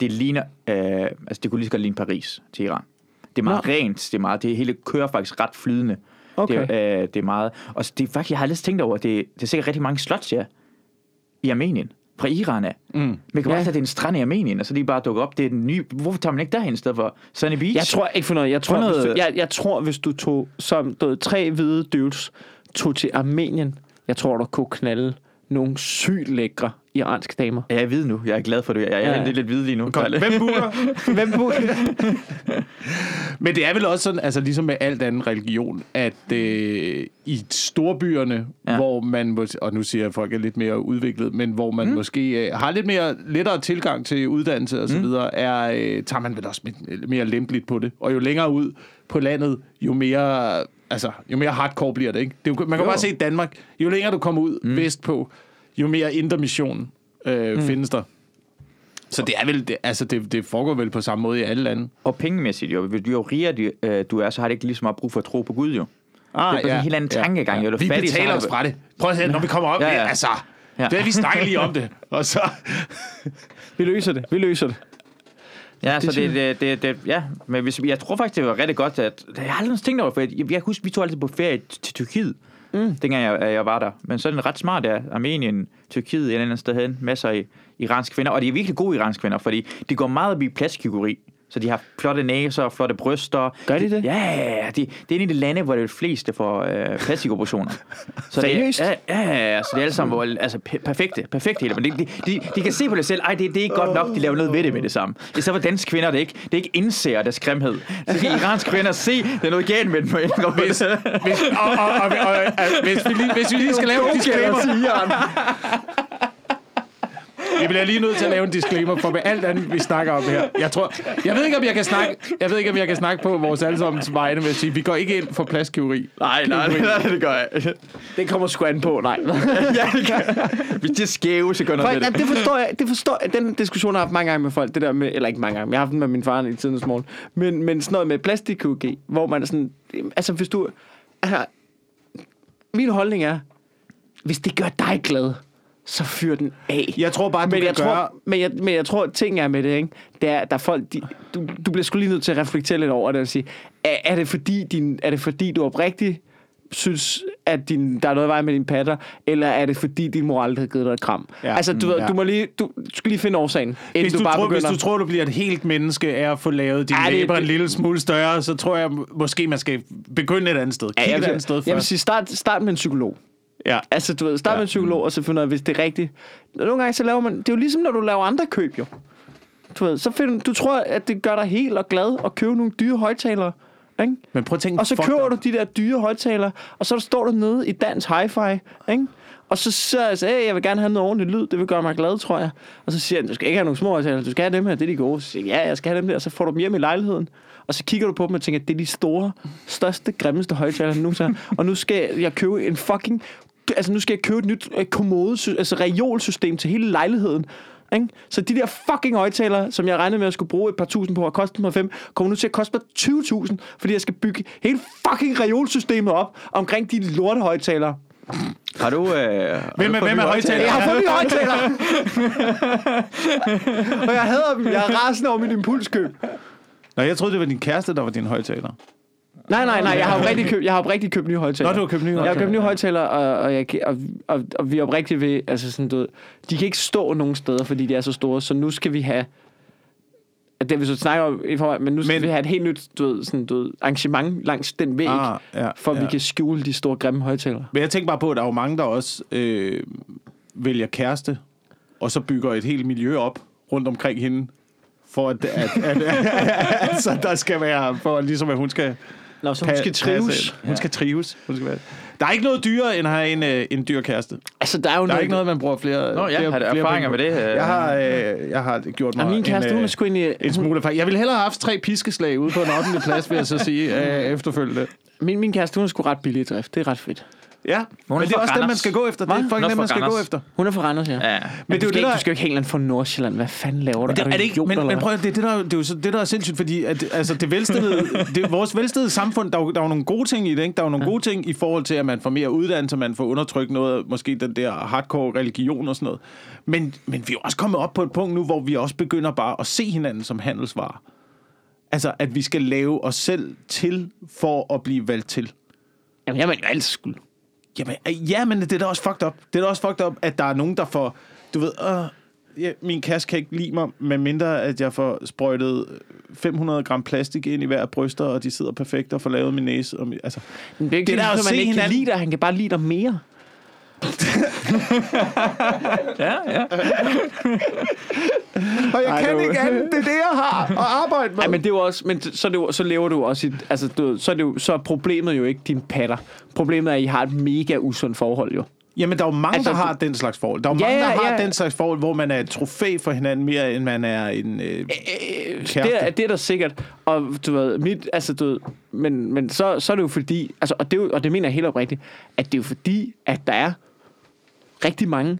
Det ligner... Uh, altså det kunne lige så godt ligne Paris, Teheran. Det er meget Nå. rent, det er meget... Det hele kører faktisk ret flydende. Okay. Det, er, uh, det er meget... Og det er faktisk, jeg har lidt tænkt over, det, det er sikkert rigtig mange slots, ja, i Armenien. Fra Iran af. Mm. Men kan Ja. bare tage, det er en strand i Armenien, og så lige bare dukke op. Det er den nye... Hvorfor tager man ikke derhen i stedet for Sunny Beach? Jeg tror ikke for noget. Jeg tror, noget- Hvis du, jeg, jeg tror, hvis du tog som du tre hvide dudes, tog til Armenien, jeg tror, du kunne knalde nogle sygt lækre iranske damer. Ja, jeg er hvid nu. Jeg er glad for det. Jeg er Ja. lidt, lidt hvid lige nu. Kom, hvem bukker? Hvem burde Men det er vel også sådan, altså ligesom med alt anden religion, at øh, i storbyerne, ja. Hvor man, og nu siger jeg, at folk er lidt mere udviklet, men hvor man mm. måske øh, har lidt mere lettere tilgang til uddannelse og så Mm. videre, er, øh, tager man vel også mere lempeligt på det. Og jo længere ud på landet, jo mere, altså, jo mere hardcore bliver det, ikke? det er jo, man kan Jo. bare se i Danmark, jo længere du kommer ud mm. vestpå, jo mere intermission øh, mm. findes der. Så det er vel, det, altså det, det foregår vel på samme måde i alle lande. Og pengemæssigt jo. Jo, jo rigere du, øh, du er, så har det ikke lige så meget brug for at tro på Gud jo. Ah, Det er bare en helt anden tankegang, jo. Er du Vi fattig, betaler os du- fra det. Prøv at se, når vi kommer op, ja, Ja, ja. ja. altså... Ja. Ja. Det er, vi snakker lige om det. Og så... Vi løser det. Vi løser det. Ja, så synes det, det, det, det, ja. Men hvis, jeg tror faktisk, det var rigtig godt, at... Jeg har aldrig tænkt over, for jeg, jeg kan huske, vi tog altid på ferie til Tyrkiet. Mm. Dengang jeg, jeg var der. Men så er det ret smart, der. Armenien, Tyrkiet, et eller andet sted hen. Masser af iranske kvinder. Og de er virkelig gode iranske kvinder, fordi de går meget op i plastikkureri. Så de har flotte næser, flotte bryster. Gør de det? Ja. De, det er en af de lande, hvor det er flest, der får øh, plastikoperationer. Så Seriøst? Det, ja, ja, så det er alle sammen hvor, altså, pe- perfekte, perfekte hele. Men de, de, de, de, kan se på det selv, ej, det, det er ikke godt nok, de laver noget ved det med det samme. Det er så for danske kvinder, det ikke, det er ikke indser deres grimhed. Så kan iranske kvinder se, der er noget galt med dem. Hvis, Hvis, hvis, og, og, og, og, og, hvis, vi lige, hvis vi lige skal lave en disclaimer... Vi bliver lige nødt til at lave en disclaimer for med alt andet, vi snakker om her. Jeg tror, jeg ved ikke, om jeg kan snakke, jeg ved ikke, om jeg kan snakke på vores allesammens vegne med at sige, vi går ikke ind for pladskiveri. nej, nej, nej, det gør jeg. Det kommer sgu an på, nej. ja, det gør Hvis det er skæve, så gør noget det. det forstår jeg. Det forstår jeg. Den diskussion har jeg haft mange gange med folk. Det der med, eller ikke mange gange, jeg har haft den med min far i tidens morgen. Men, men sådan noget med plastikkirurgi, hvor man er sådan... Altså, hvis du... Altså, min holdning er, hvis det gør dig glad, så fyr den af. Jeg tror bare, du men kan jeg, gøre... tror, men, jeg, men jeg tror, ting er med det, ikke? Det er, der er folk, de, du, du bliver sgu lige nødt til at reflektere lidt over det og sige, er, er, det, fordi din, er det fordi, du oprigtigt synes, at din, der er noget vej med dine patter, eller er det fordi, din mor aldrig har givet dig et kram? Ja. Ja. Altså, du, ved, Ja. du, må lige, du, du skal lige finde årsagen, Hvis du, du bare tror, begynder. hvis du tror, du bliver et helt menneske af at få lavet dine det- læber en lille smule større, så tror jeg måske, man skal begynde et andet sted. Kig ja, jeg, et vil, andet sted jeg vil først. sige, start, start med en psykolog. Ja. Altså, du ved, start Ja. med en psykolog, og så finde ud af, hvis det er rigtigt. Nogle gange, så laver man... Det er jo ligesom, når du laver andre køb, jo. Du ved, så find, du tror, at det gør dig helt og glad at købe nogle dyre højtalere. Ikke? Men prøv at tænke... Og så køber dig. du de der dyre højtalere, og så står du nede i dans hi-fi, ikke? Og så siger jeg, hey, jeg vil gerne have noget ordentligt lyd, det vil gøre mig glad, tror jeg. Og så siger han, du skal ikke have nogle små højtaler, du skal have dem her, det er de gode. Så siger jeg, ja, jeg skal have dem der, og så får du dem hjem i lejligheden. Og så kigger du på dem og tænker, det er de store, største, grimmeste højtaler nu. Så, og nu skal jeg købe en fucking... Altså nu skal jeg købe et nyt øh, kommode, altså reolsystem til hele lejligheden. Ikke? Så de der fucking højtalere, som jeg regnede med at skulle bruge et par tusind på at koste mig fem, kommer nu til at koste mig 20.000, fordi jeg skal bygge hele fucking reolsystemet op omkring de lorte højtalere. Har du... Øh, Hvem er, hvem er Jeg højtaler? har fået nye højtalere! og jeg hader dem. Jeg er rasende over mit impulskøb. Nå, jeg troede, det var din kæreste, der var din højtaler. Nej, nej, nej. Jeg har oprigtigt købt, jeg har oprigtigt købt nye højtalere. Nå, du har købt nye Jeg har købt nye højtalere, og, og, jeg, og, og, og, vi er oprigtigt ved, altså sådan, du ved, de kan ikke stå nogen steder, fordi de er så store, så nu skal vi have, at det vi så snakker om i forvejen, men nu skal Men- vi have et helt nyt du ved, sådan, du ved, arrangement langs den væg, Ah, ja, for at ja. vi kan skjule de store grimme højtalere. Men jeg tænker bare på, at der er jo mange, der også øh, vælger kæreste, og så bygger et helt miljø op rundt omkring hende, for at, at, at, at, at så der skal være, for ligesom at hun skal Nå, så hun skal pa- trives. passe ind. Hun skal trives. Hun skal være. Der er ikke noget dyrere, end at have en, øh, en dyr kæreste. Altså, der er jo Der er noget, ikke noget, man bruger flere Nå ja, flere, har flere erfaringer penge med det? øh? Jeg har, øh, jeg har gjort mig Ja, min kæreste, en, hun øh, er sgu egentlig... en smule erfaring. Jeg ville hellere have haft tre piskeslag ude på en 8. plads, vil jeg så sige, øh, efterfølgende. Min, min kæreste, hun er sgu ret billig i drift. Det er ret fedt. Ja, Hun men er det er også dem, man skal gå efter. Det er fucking dem, man skal gå efter. Hun er fra Randers, ja. Ja. Men, det er jo det, ikke, der- du skal jo ikke helt andet fra Nordsjælland. Hvad fanden laver du? Det, er det ikke, men, men prøv at, det, er det, der, det er jo så, det, der er sindssygt, fordi at, altså, det velstillede, det, vores velstillede samfund, der er, jo, der er jo nogle gode ting i det, ikke? Der er jo nogle gode ting i forhold til, at man får mere uddannelse, man får undertrykt noget, måske den der hardcore religion og sådan noget. Men, men vi er også kommet op på et punkt nu, hvor vi også begynder bare at se hinanden som handelsvarer. Altså, at vi skal lave os selv til for at blive valgt til. Jamen, jeg mener jo altid skuld. Jamen, øh, ja, men det er da også fucked up. Det er da også fucked up, at der er nogen, der får, du ved, øh, ja, min kasse kan ikke lide mig, med mindre at jeg får sprøjtet 500 gram plastik ind i hver bryster, og de sidder perfekt og får lavet min næse. Og min, altså, det er ikke Det der at man se ikke kan lide dig. Han kan bare lide dig mere. Ja, ja. og jeg Ej, kan du- ikke andet. Det er det, jeg har at arbejde med. Nej, men det er jo også, men så, det jo, så lever du også i, altså, du, ved, så, er det jo, så er problemet jo ikke din patter. Problemet er, at I har et mega usundt forhold jo. Jamen, der er jo mange, Altså, der har den slags forhold. Der er jo Ja, mange, der ja, har ja. den slags forhold, hvor man er et trofæ for hinanden mere, end man er en øh, Øh, kæreste. det, er, det er der sikkert. Og du ved, mit, altså, du ved, men, men så, så er det jo fordi, altså, og, det jo, og det mener jeg helt oprigtigt, at det er jo fordi, at der er rigtig mange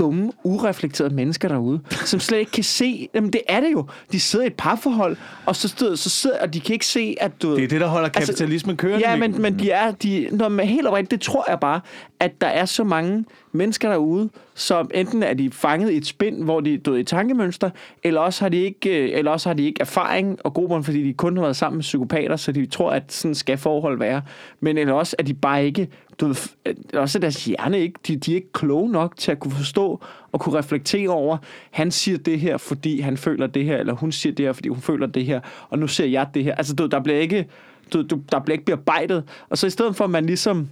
dumme, ureflekterede mennesker derude, som slet ikke kan se, jamen det er det jo. De sidder i et parforhold, og så, stod, så sidder, og de kan ikke se, at du Det er det, der holder Altså, kapitalismen kørende. Ja, men, men de er, de, når man helt oprigtigt, det tror jeg bare, at der er så mange mennesker derude, som enten er de fanget i et spind, hvor de er døde i tankemønster, eller også har de ikke, øh, eller også har de ikke erfaring og god grund, fordi de kun har været sammen med psykopater, så de tror, at sådan skal forhold være. Men eller også, at de bare ikke, du ved, også er deres hjerne ikke, de, de er ikke kloge nok til at kunne forstå og kunne reflektere over, han siger det her, fordi han føler det her, eller hun siger det her, fordi hun føler det her, og nu ser jeg det her. Altså, du, ved, der bliver ikke, du, du, der bliver ikke bearbejdet. Og så i stedet for, at man ligesom,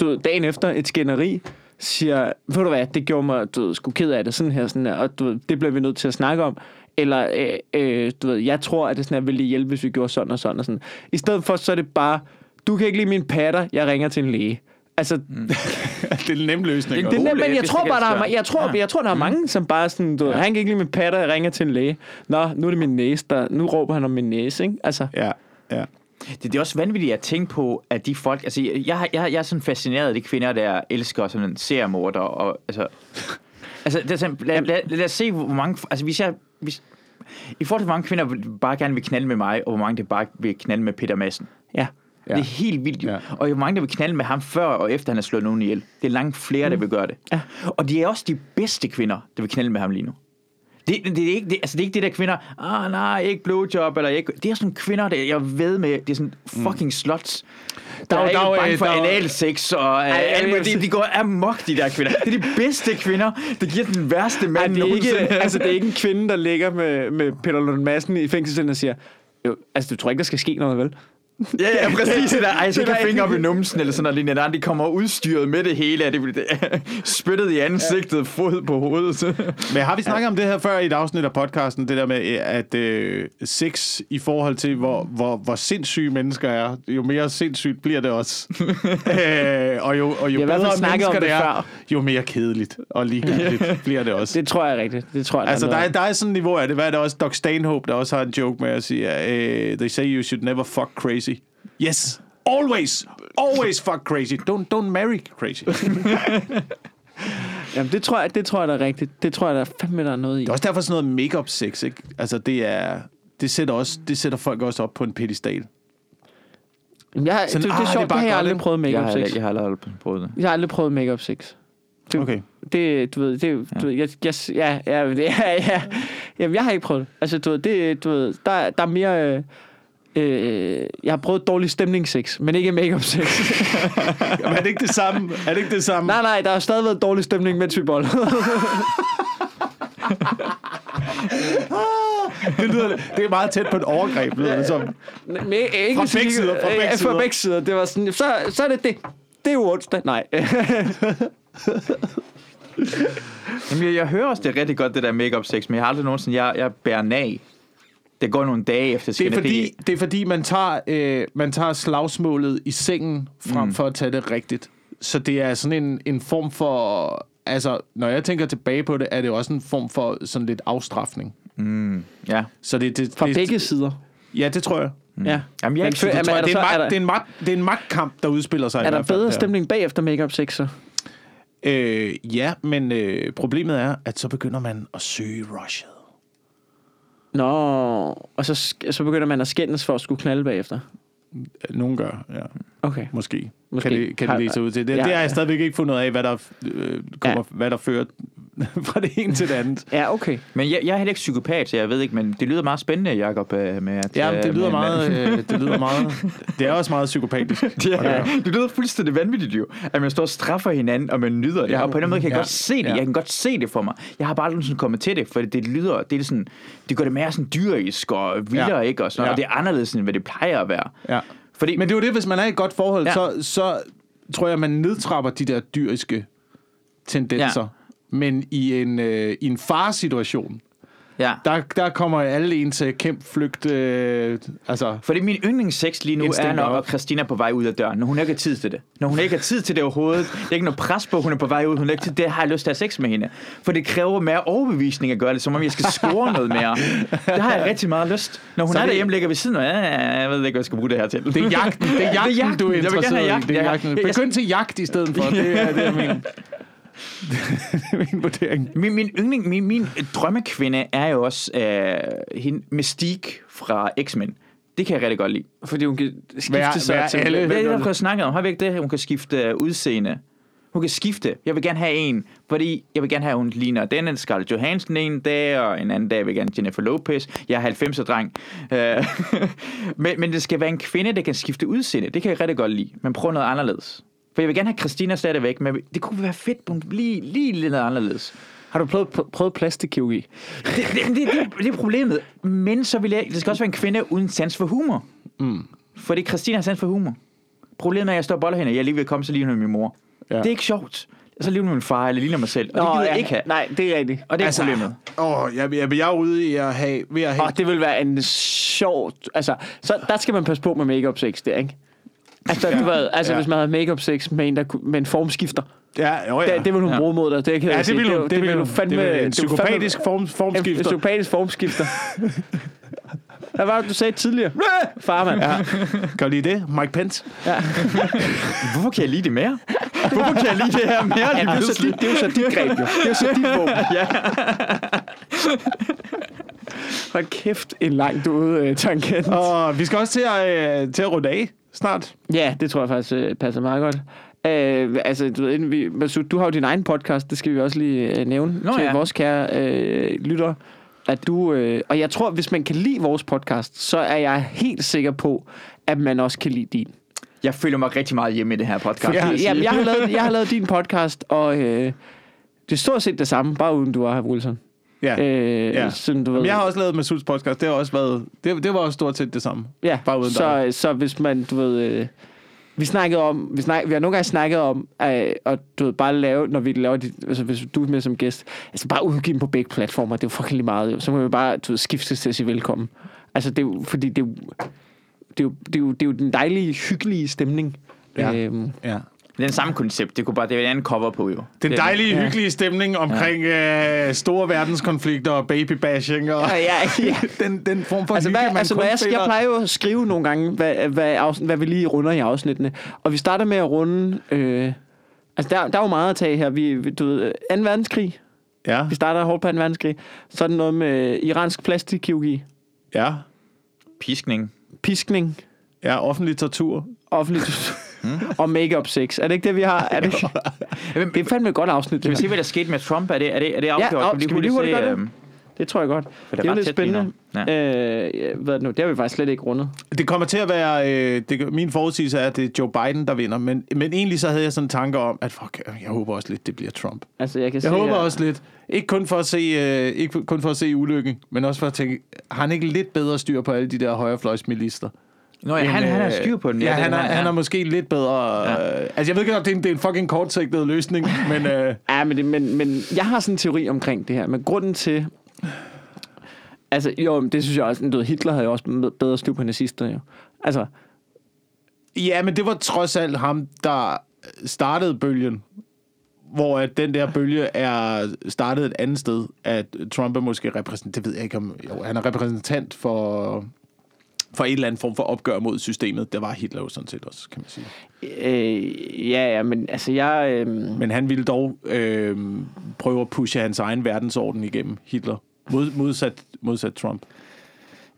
du ved, dagen efter et skænderi, siger, ved du hvad, det gjorde mig, du ved, sgu ked af det, sådan her, sådan her, og du ved, det bliver vi nødt til at snakke om. Eller, øh, øh, du ved, jeg tror, at det sådan her ville hjælpe, hvis vi gjorde sådan og sådan og sådan. I stedet for, så er det bare, du kan ikke lide min patter, jeg ringer til en læge. Altså, mm. det er en nem løsning. det, og- men læge, jeg tror det bare, der er, jeg tror, jeg tror, der er mange, som bare sådan, du ved, han kan ikke lide mine patter, jeg ringer til en læge. Nå, nu er det min næse, der, nu råber han om min næse, ikke? Altså, Ja, ja. Det, det er også vanvittigt at tænke på, at de folk... Altså, jeg, jeg, jeg er sådan fascineret af de kvinder, der elsker sådan en seriemorder. Og, altså, altså det er sådan, lad, lad, lad, os se, hvor mange... Altså, hvis jeg... Hvis, I forhold til, hvor mange kvinder bare gerne vil knalde med mig, og hvor mange der bare vil knalde med Peter Madsen. ja. Ja. Det er helt vildt jo. Ja. Og hvor mange der vil knalde med ham før og efter han har slået nogen ihjel. Det er langt flere, der vil gøre det. Ja. Og de er også de bedste kvinder, der vil knalde med ham lige nu. Det, det, det, er ikke, det, altså det er ikke det der kvinder, ah nej, ikke blowjob, eller ikke. Det er sådan nogle kvinder, der jeg ved med, det er sådan fucking sluts. Der, Der er er jo- der er jo, ikke bange øh, for er jo- analsex, og Ej, øh, alt de, de går amok, de der kvinder. Det er de bedste kvinder, der giver den værste Ej, mand det, er nogensinde. ikke, altså, det er ikke en kvinde, der ligger med, med Peter Lund Madsen i fængselscellen og siger, jo, altså, du tror ikke, der skal ske noget, vel? Ja, ja, præcis det der. Ej, så Det kan der- fingre op i numsen, eller sådan noget lignende. De kommer udstyret med det hele. Det bliver spyttet i ansigtet, fod på hovedet. Men har vi snakket om det her før i et afsnit af podcasten, det der med, at øh, sex i forhold til, hvor, hvor, hvor sindssyge mennesker er, jo mere sindssygt bliver det også. øh, og jo, og jo fald bedre snakket om mennesker det det er, før. jo mere kedeligt og ligegyldigt bliver det også. Det tror jeg er rigtigt. Det tror jeg, Altså, der noget er, der er sådan et niveau af det. Hvad er det også? Doc Stanhope, der også har en joke med at sige, uh, they say you should never fuck crazy. Yes, always, always fuck crazy. Don't, don't marry crazy. Det Jamen, det tror, jeg, det tror jeg, der er rigtigt. Det tror jeg, der er fandme, der er noget i. er også derfor sådan noget make-up sex, ikke? Altså, det er... Det sætter, også, det sætter folk også op på en pedestal. Jamen, Jeg, har, Sådan, det, det, ah, er det er sjovt, det, bare har jeg godt, aldrig ikke? prøvet Jeg make-up har, sex. jeg har aldrig prøvet det. Jeg har aldrig prøvet make-up sex. Det, Okay. Det, du ved, det, du ved, jeg, jeg, ja, ja, det, ja, ja, jamen, jeg har ikke prøvet det. Altså, du ved, det, du ved, der, der er mere, øh, øh, jeg har prøvet dårlig stemningssex, men ikke make-up sex. Jamen, er det ikke det samme? Er det ikke det samme? nej, nej, der har stadig været dårlig stemning, mens vi bollede. Det, lyder, det er meget tæt på et overgreb, lyder det som. Men ikke Fra så- begge sider, fra begge sider. Fra begge sider. Det var sådan, så, så er det det. Det er jo onsdag. Nej. Jamen, jeg, jeg hører også, det er rigtig godt, det der make-up sex, men jeg har aldrig nogensinde, jeg, jeg bærer nag. Det går nogle dage efter Det er fordi, det er fordi man, tager, øh, man tager slagsmålet i sengen, frem Mm. for at tage det rigtigt. Så det er sådan en, en form for... Altså, når jeg tænker tilbage på det, er det også en form for sådan lidt afstraffning. Mm, ja. Så det, det, Fra det, begge sider. Ja, det tror jeg. Ja. Jamen, jeg tror er jeg, der det, er en magt, det, er en magt, det er en magtkamp, der udspiller sig i Er der fald bedre der. stemning bagefter make-up sex så? Øh, ja, men øh, problemet er, at så begynder man at søge rushet. Nå, og så, så begynder man at skændes for at skulle knalde bagefter. Nogen gør, ja. Okay. Måske. Måske. Kan det, kan det Har- lige se ud til. Det, Ja, det har jeg ja. stadigvæk ikke fundet ud af, hvad der, øh, kommer, ja. hvad der fører fra det ene til det andet. Ja, okay. Men jeg, jeg er heller ikke psykopat, så jeg ved ikke, men det lyder meget spændende, Jacob, øh, med at... Ja, øh, det lyder, med- meget, øh, det lyder meget... Det er også meget psykopatisk. Ja, det lyder fuldstændig vanvittigt jo, at man står og straffer hinanden, og man nyder det. Ja. Ja, og på den måde kan jeg Ja. godt se det. Ja. Jeg kan godt se det for mig. Jeg har bare aldrig sådan kommet til det, for det lyder, det er sådan, det gør det mere sådan dyrisk og vildere, Ja. ikke? Og, sådan, Ja. og det er anderledes, end hvad det plejer at være. Ja. Fordi, Men det er jo det, hvis man er i et godt forhold, Ja. så, så tror jeg, man nedtrapper de der dyriske tendenser. Ja. Men i en, øh, i en faresituation, ja. der, der kommer alle en til kæmpe flygt. Øh, altså, Fordi min yndlingssex lige nu er, når op. Christina er på vej ud af døren, når hun ikke har tid til det. Når hun ikke har tid til det overhovedet. Det er ikke noget pres på, hun er på vej ud. Hun har ikke tid. Det har jeg lyst til at have sex med hende. For det kræver mere overbevisning at gøre det, som om jeg skal score noget mere. Det har jeg rigtig meget lyst. Når hun Så er det- derhjemme, ligger ved siden af, ja, jeg ved ikke, hvad jeg skal bruge det her til. det er jagten, det er jagten, jagten. du er Jeg vil gerne interesseret have i. jagten. Det er Jeg- jagten. jeg- jeg- Begynd til jagt i stedet for. Det er, det er min, det er min vurdering. Min, min yndling, min, min drømmekvinde er jo også øh, hende, Mystique fra X-Men. Det kan jeg rigtig godt lide. Fordi hun kan skifte Vær- sig vær til... alle- Hvad er det, der har snakket om? Har vi ikke det? Hun kan skifte øh, udseende. Hun kan skifte. Jeg vil gerne have en, fordi jeg vil gerne have, at hun ligner den en Scarlett Johansson en dag, og en anden dag vil jeg gerne Jennifer Lopez. Jeg er 90'er-dreng. Øh, men, men det skal være en kvinde, der kan skifte udseende. Det kan jeg rigtig godt lide. Men prøv noget anderledes. For jeg vil gerne have Christina stadigvæk, men det kunne være fedt, hun lige, lige lidt anderledes. Har du prøvet, prøvet plastikkirurgi? Det, det, det, det, det er problemet. Men så vil jeg, det skal også være en kvinde uden sans for humor. Mm. Fordi Christina har sans for humor. Problemet er, at jeg står og boller hende, jeg er lige ved at komme, så lige med min mor. Ja. Det er ikke sjovt. Så lige med min far, eller lige med mig selv. Og det gider jeg ikke have. Nej, det er rigtigt. Og det er Altså, problemet. Åh, jeg, jeg, jeg er ude i at have... Ved at have Og det vil være en sjov... Altså, så der skal man passe på med make-up sex, der, ikke? Altså, ja, du ved, altså ja. hvis man havde make-up sex med en, der med en formskifter, ja, jo, ja. det, det vil hun Ja. bruge mod dig. Det kan ja, det sige. vil hun. jo- Det vil hun. fandme... Det vil en det psykopatisk form, En formskifter. psykopatisk formskifter. Hvad var det, du sagde tidligere? Farmand. Ja. Kan du lide det? Mike Pence? Hvorfor kan jeg lide det mere? Hvorfor kan jeg lide det her mere? Ja, lige det, er jo så dit, det er jo så dit greb, jo. Det er jo så dit våben. Ja. Hold kæft, en langt ude uh, tangent. Og vi skal også til at, øh, til at runde af snart. Ja, det tror jeg faktisk uh, passer meget godt. Uh, altså, du, ved, vi, Masud, du har jo din egen podcast, det skal vi også lige uh, nævne Nå, til ja. vores kære uh, lyttere. At du, uh, og jeg tror, hvis man kan lide vores podcast, så er jeg helt sikker på, at man også kan lide din. Jeg føler mig rigtig meget hjemme i det her podcast. Ja. jeg. Jamen, jeg, har lavet, jeg har lavet din podcast, og uh, det er stort set det samme, bare uden du er her, Wilson. Ja. Øh, Ja. Sådan, du ved, Jamen, jeg har også lavet Masuds podcast. Det har også været, det, det var også stort set det samme. ja, bare uden så, så hvis man, du ved... Øh, vi snakkede om, vi, snak, vi har nogle gange snakket om, at, at du ved, bare lave, når vi laver de, altså hvis du er med som gæst, altså bare udgive dem på begge platformer, det er jo fucking lige meget, jo. så må vi bare du ved, skifte til at sige velkommen. Altså det er jo, fordi det er jo, det er jo, det er jo, det er jo den dejlige, hyggelige stemning. Ja. Øhm, Ja. Det er den samme koncept. Det kunne bare det er en anden cover på, jo. Den Det dejlige, Ja. hyggelige stemning omkring øh, store verdenskonflikter og babybashing og ja, ja, ja. den, den form for Altså, hygge, hvad, man altså kun når jeg, jeg plejer jo at skrive nogle gange, hvad, hvad, afsnit, hvad vi lige runder i afsnittene. Og vi starter med at runde... Øh, altså, der, der er jo meget at tage her. Vi, vi, du ved, 2. verdenskrig. Ja, Vi starter hårdt på 2. verdenskrig. Så er det noget med iransk plastikkirurgi, ja, Piskning. piskning, ja, offentlig tortur. Offentligt og make-up sex. Er det ikke det, vi har? Er det, det er fandme et godt afsnit. Kan vi Det, se, hvad der skete med Trump? Er det, er det, er det Ja, afgjort? og Kan skal vi lige hurtigt gøre det? øhm, det tror jeg godt. For Det er jo ret lidt spændende. Ja. Øh, ja, hvad er det nu? Det har vi faktisk slet ikke rundet. Det kommer til at være... Øh, det, min forudsigelse er, at det er Joe Biden, der vinder. Men, men egentlig så havde jeg sådan en tanke om, at fuck, jeg håber også lidt, det bliver Trump. Altså, jeg kan Jeg se, håber at- også lidt. Ikke kun for at se, øh, ikke kun for at se ulykken, men også for at tænke, har han ikke lidt bedre styr på alle de der højrefløjsmilister? Nå, ja, han, han har øh, styr på den. Ja, det han, er, han er måske lidt bedre... Ja. Øh, altså, jeg ved godt, det er en, det er en fucking kortsigtet løsning, men... Øh, Ja, men, det, men, men jeg har sådan en teori omkring det her. Men grunden til... Altså, jo, det synes jeg også... Du ved, Hitler havde jo også bedre styr på nazister, jo. Altså, ja, men det var trods alt ham, der startede bølgen. Hvor at den der bølge er startet et andet sted. At Trump er måske repræsentant... Det ved jeg ikke om... Jo, han er repræsentant for... For en eller anden form for opgør mod systemet. Det var Hitler jo sådan set også, kan man sige. øh, ja, ja, men altså, jeg... Øh, Men han ville dog øh, prøve at pushe hans egen verdensorden igennem Hitler. Mod, modsat, modsat Trump.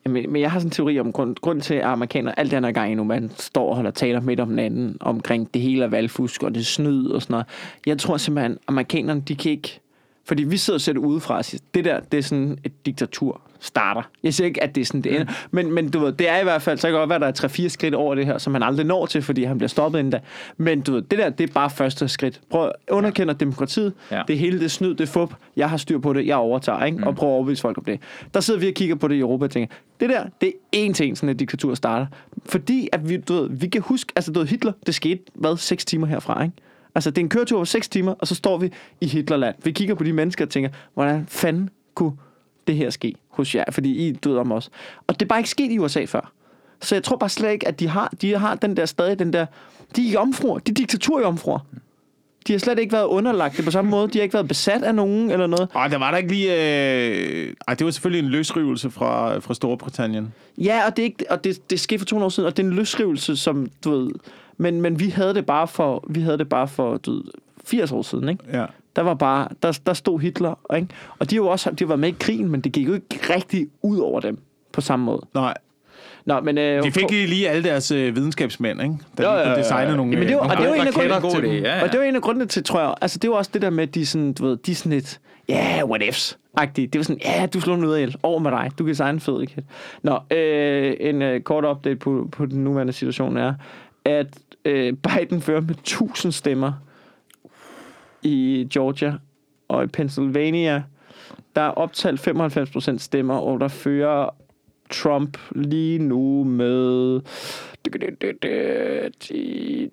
men, men jeg har sådan en teori om grund, grund til, at amerikanere alt det andet gang endnu, man står og holder taler midt om den anden, omkring det hele er valgfusk og det snyd og sådan noget. Jeg tror simpelthen, at amerikanerne, de kan ikke... Fordi vi sidder og ser det udefra og siger, det der, det er sådan et diktatur starter. Jeg siger ikke, at det er sådan, det ender. Men, men du ved, det er i hvert fald, så kan godt være, at der er 3-4 skridt over det her, som han aldrig når til, fordi han bliver stoppet inden da. Men du ved, det der, det er bare første skridt. Prøv at underkende demokratiet. Ja. Det hele, det snyd, det fup. Jeg har styr på det, jeg overtager, ikke? Og prøver at overbevise folk om det. Der sidder vi og kigger på det i Europa og tænker, det der, det er én ting, sådan et diktatur starter. Fordi, at vi, du ved, vi kan huske, altså du ved, Hitler, det skete, hvad, 6 timer herfra, ikke? Altså, det er en køretur over 6 timer, og så står vi i Hitlerland. Vi kigger på de mennesker og tænker, hvordan fanden kunne det her ske hos jer? Fordi I døde om os. Og det er bare ikke sket i USA før. Så jeg tror bare slet ikke, at de har, de har den der stadig, den der, de er jomfruer, de er diktaturjomfruer. De har slet ikke været underlagt det på samme måde. De har ikke været besat af nogen eller noget. Og der var der ikke lige... Øh... Ej, det var selvfølgelig en løsrivelse fra, fra Storbritannien. Ja, og det, er ikke, og det, det skete for 200 år siden, og det er en løsrivelse, som du ved... Men, men vi havde det bare for, vi havde det bare for du ved, 80 år siden, ikke? Ja. Der var bare, der, der stod Hitler, ikke? Og de jo også de været med i krigen, men det gik jo ikke rigtig ud over dem på samme måde. Nej, Nå, men... Øh, de fik lige alle deres øh, videnskabsmænd, ikke? Der Jo, lige jo, jo, jo. designe nogle, Jamen, det var- øh, og det var nogle en af grundene- til dem. ja. Og det var en af grundene til, tror jeg, altså det var også det der med, at de sådan, du ved, de sådan lidt, ja, yeah, what ifs, agtigt. Det var sådan, ja, du slår den ud af el, over med dig, du kan signe en fed raket. Nå, øh, en øh, kort update på, på den nuværende situation er, at øh, Biden fører med 1000 stemmer i Georgia og i Pennsylvania. Der er optalt 95% stemmer, og der fører Trump lige nu med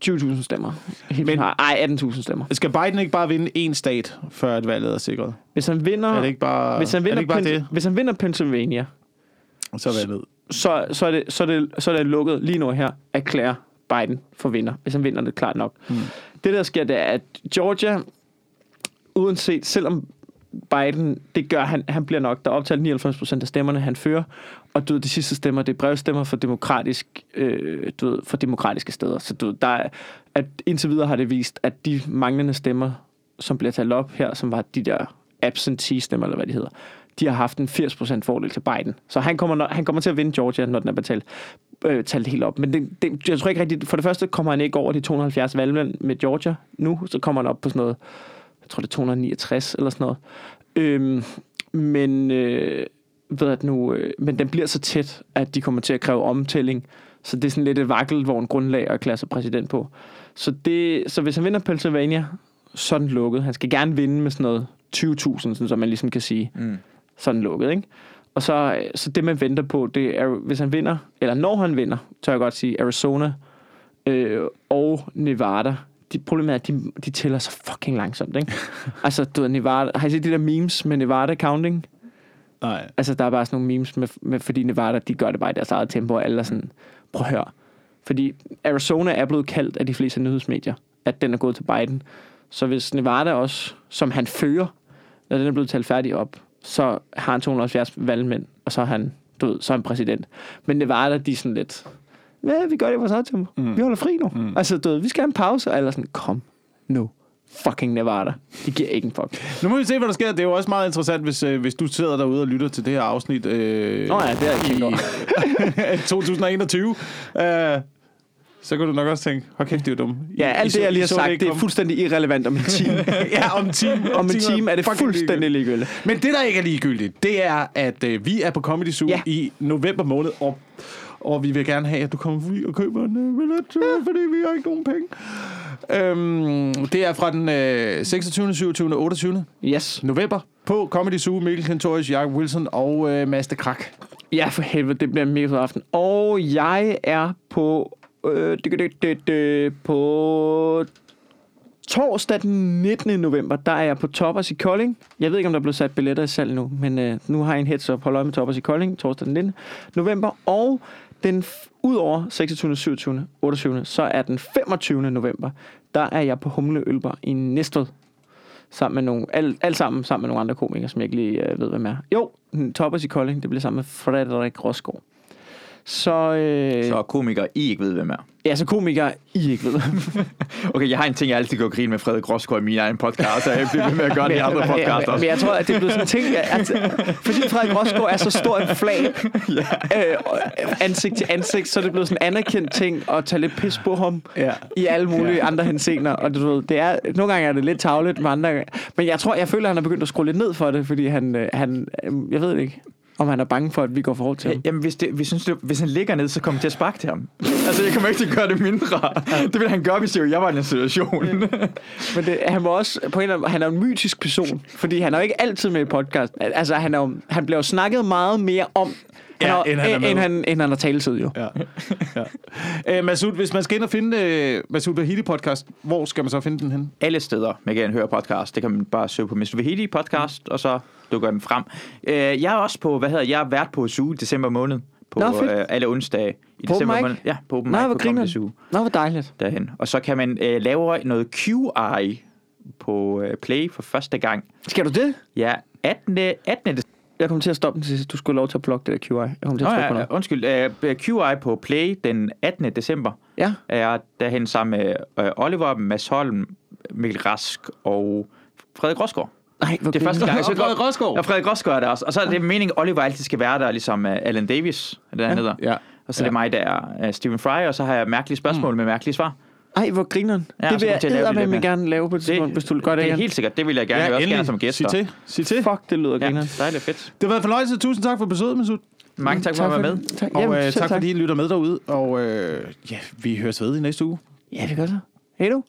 20.000 stemmer. Helt Men- ej, 18.000 stemmer. Skal Biden ikke bare vinde én stat, før at valget er sikret? Hvis han vinder, Er det ikke bare, hvis han er vinder, det, ikke bare det? hvis han vinder Pennsylvania, Så er valget. så, så, er det, så, er det, så er det lukket lige nu her, erklære Biden for vinder, hvis han vinder det klart nok. Mm. Det der sker, det er, at Georgia, uanset, selvom Biden, det gør han, han bliver nok, der er optalt 99% af stemmerne, han fører, og du ved, de sidste stemmer, det er brevstemmer for, demokratisk, øh, du ved, for demokratiske steder. Så du ved, der er, at indtil videre har det vist, at de manglende stemmer, som bliver talt op her, som var de der absentee-stemmer, eller hvad de hedder, de har haft en 80% fordel til Biden. Så han kommer, han kommer til at vinde Georgia, når den er betalt, øh, talt helt op. Men det, det, jeg tror ikke rigtigt, for det første kommer han ikke over de 270 valgmænd med Georgia nu, så kommer han op på sådan noget, jeg tror det er 269 eller sådan noget. Øhm, men, øh, ved at nu, øh, men den bliver så tæt, at de kommer til at kræve omtælling. Så det er sådan lidt et vakkelvogn grundlag at erklære sig præsident på. Så, det, så hvis han vinder Pennsylvania, så er den lukket. Han skal gerne vinde med sådan noget 20.000, sådan, så man ligesom kan sige, Mm. sådan lukket, ikke? Og så, øh, så det, man venter på, det er, hvis han vinder, eller når han vinder, tør jeg godt sige, Arizona øh, og Nevada. De, problemet er, at de, de tæller så fucking langsomt, ikke? altså, du ved, Nevada... Har I set de der memes med Nevada counting? Nej. Altså, der er bare sådan nogle memes, med, med, fordi Nevada, de gør det bare i deres eget tempo, og alle er sådan, prøv at høre. Fordi Arizona er blevet kaldt af de fleste nyhedsmedier, at den er gået til Biden. Så hvis Nevada også, som han fører, når den er blevet talt færdig op, så har han 270 valgmænd, og så er han, du ved, så er han præsident. Men Nevada, de er sådan lidt, ja, vi gør det i vores eget tempo. Mm. Vi holder fri nu. Mm. Altså, du ved, vi skal have en pause, og alle er sådan, kom nu. Fucking Nevada. De giver ikke en fuck. Nu må vi se, hvad der sker. Det er jo også meget interessant, hvis, øh, hvis du sidder derude og lytter til det her afsnit. Øh, Nå ja, det er ikke i 2021. Øh, så kan du nok også tænke, hold kæft, det er dumt. Ja, I alt så- det, jeg I lige har sagt, ikke det er fuldstændig irrelevant om en time. ja, om en time. om en time er det fuldstændig ligegyldigt. Men det, der ikke er ligegyldigt, det er, at øh, vi er på Comedy Zoo ja. i november måned, og, og vi vil gerne have, at du kommer forbi og køber en øh, billet, ja. fordi vi har ikke nogen penge. Øhm, det er fra den øh, 26., 27. og 28. Yes. november på Comedy Zoo. Mikkel Kentorius, Jacob Wilson og øh, Mads de Krak. Ja, for helvede, det bliver en mega fed aften. Og jeg er på... Øh, det, det, det, det, på torsdag den 19. november, der er jeg på Toppers i Kolding. Jeg ved ikke, om der er blevet sat billetter i salg nu, men øh, nu har jeg en heads up. Hold øje med Toppers i Kolding, torsdag den 19. november. Og den, udover 26., 27., 28., så er den 25. november, der er jeg på Humle Ølber i Næstved. Sammen med nogle, alt, alt sammen sammen med nogle andre komikere, som jeg ikke lige øh, ved, hvem er. Jo, Toppers i Kolding, det bliver sammen med Frederik Rosgaard. Så, øh, Så komikere, I ikke ved, hvem er. ja, så komikere, I ikke ved. Okay, jeg har en ting, jeg altid går og grine med Frederik Rosgaard i min egen podcast, og jeg bliver ved med at gøre det i andre podcasts men, også. men jeg tror, at det er blevet sådan en ting, at, at, fordi Frederik Rosgaard er så stor en flag, øh, og ansigt til ansigt, så er det blevet sådan en anerkendt ting at tage lidt pis på ham Ja. i alle mulige ja. andre henseender. Og du ved, det er, nogle gange er det lidt tavlet, med andre gange. Men jeg tror, jeg føler, at han er begyndt at skrue lidt ned for det, fordi han, øh, han øh, jeg ved det ikke, om han er bange for, at vi går for hårdt til ham. Jamen, hvis, det, hvis, synes, det, hvis han ligger ned, så kommer jeg til at sparke til ham. altså, jeg kommer ikke til at gøre det mindre. Det ville han gøre, hvis jeg, jeg var i den situation. Men det, han var også på en eller anden, han er en mytisk person, fordi han er jo ikke altid med i podcast. Altså, han, er jo, han bliver jo snakket meget mere om, Ja, har- end han er med. end, han, end han har taletid jo. Ja. ja. Øh, Masud, hvis man skal ind og finde øh, Masud Vahidi podcast, hvor skal man så finde den hen? Alle steder, man kan høre podcast. Det kan man bare søge på Mr. Vahidi podcast, og så dukker den frem. Øh, jeg er også på, hvad hedder, jeg er vært på Zoo i december måned. På Nå, fedt. øh, alle onsdage i På december mic? måned. Ja, på Open Nå, Mic hvor på Comedy griner Zoo. Nå, hvor dejligt. derhen. Og så kan man øh, lave noget QI på øh, Play for første gang. Skal du det? Ja, 18. 18. december. Jeg kommer til at stoppe den sidste. Du skulle have lov til at plukke det der QI. Jeg kommer til at Nå, trykke på ja, noget. undskyld. Øh, QI på Play den 18. december Ja. er derhen sammen med øh, Oliver, Mads Holm, Mikkel Rask og Frederik Rosgaard. Nej, hvor Det er første gang, jeg Og Frederik Rosgaard. Og Frederik Rosgaard er der også. Og så er det meningen, at Oliver altid skal være der, ligesom uh, Alan Davis, er det han hedder. Ja. Og så er det Ja. mig, der er uh, Stephen Fry, og så har jeg mærkelige spørgsmål mm. med mærkelige svar. Ej, hvor grineren. Ja, det vil jeg med med. gerne lave på et tidspunkt, hvis du vil gøre det, det er igen. helt sikkert. Det vil jeg gerne. jeg vil også gerne som gæst. Sig til. Sig til. Fuck, det lyder Ja, grineren. dejligt fedt. Det været en fornøjelse. Tusind tak for besøget, Masud. Mange tak for at være med. det. Tak, Og Jamen, øh, tak, fordi I lytter med derude. Og øh, ja, vi høres ved i næste uge. Ja, det gør så. Hej du.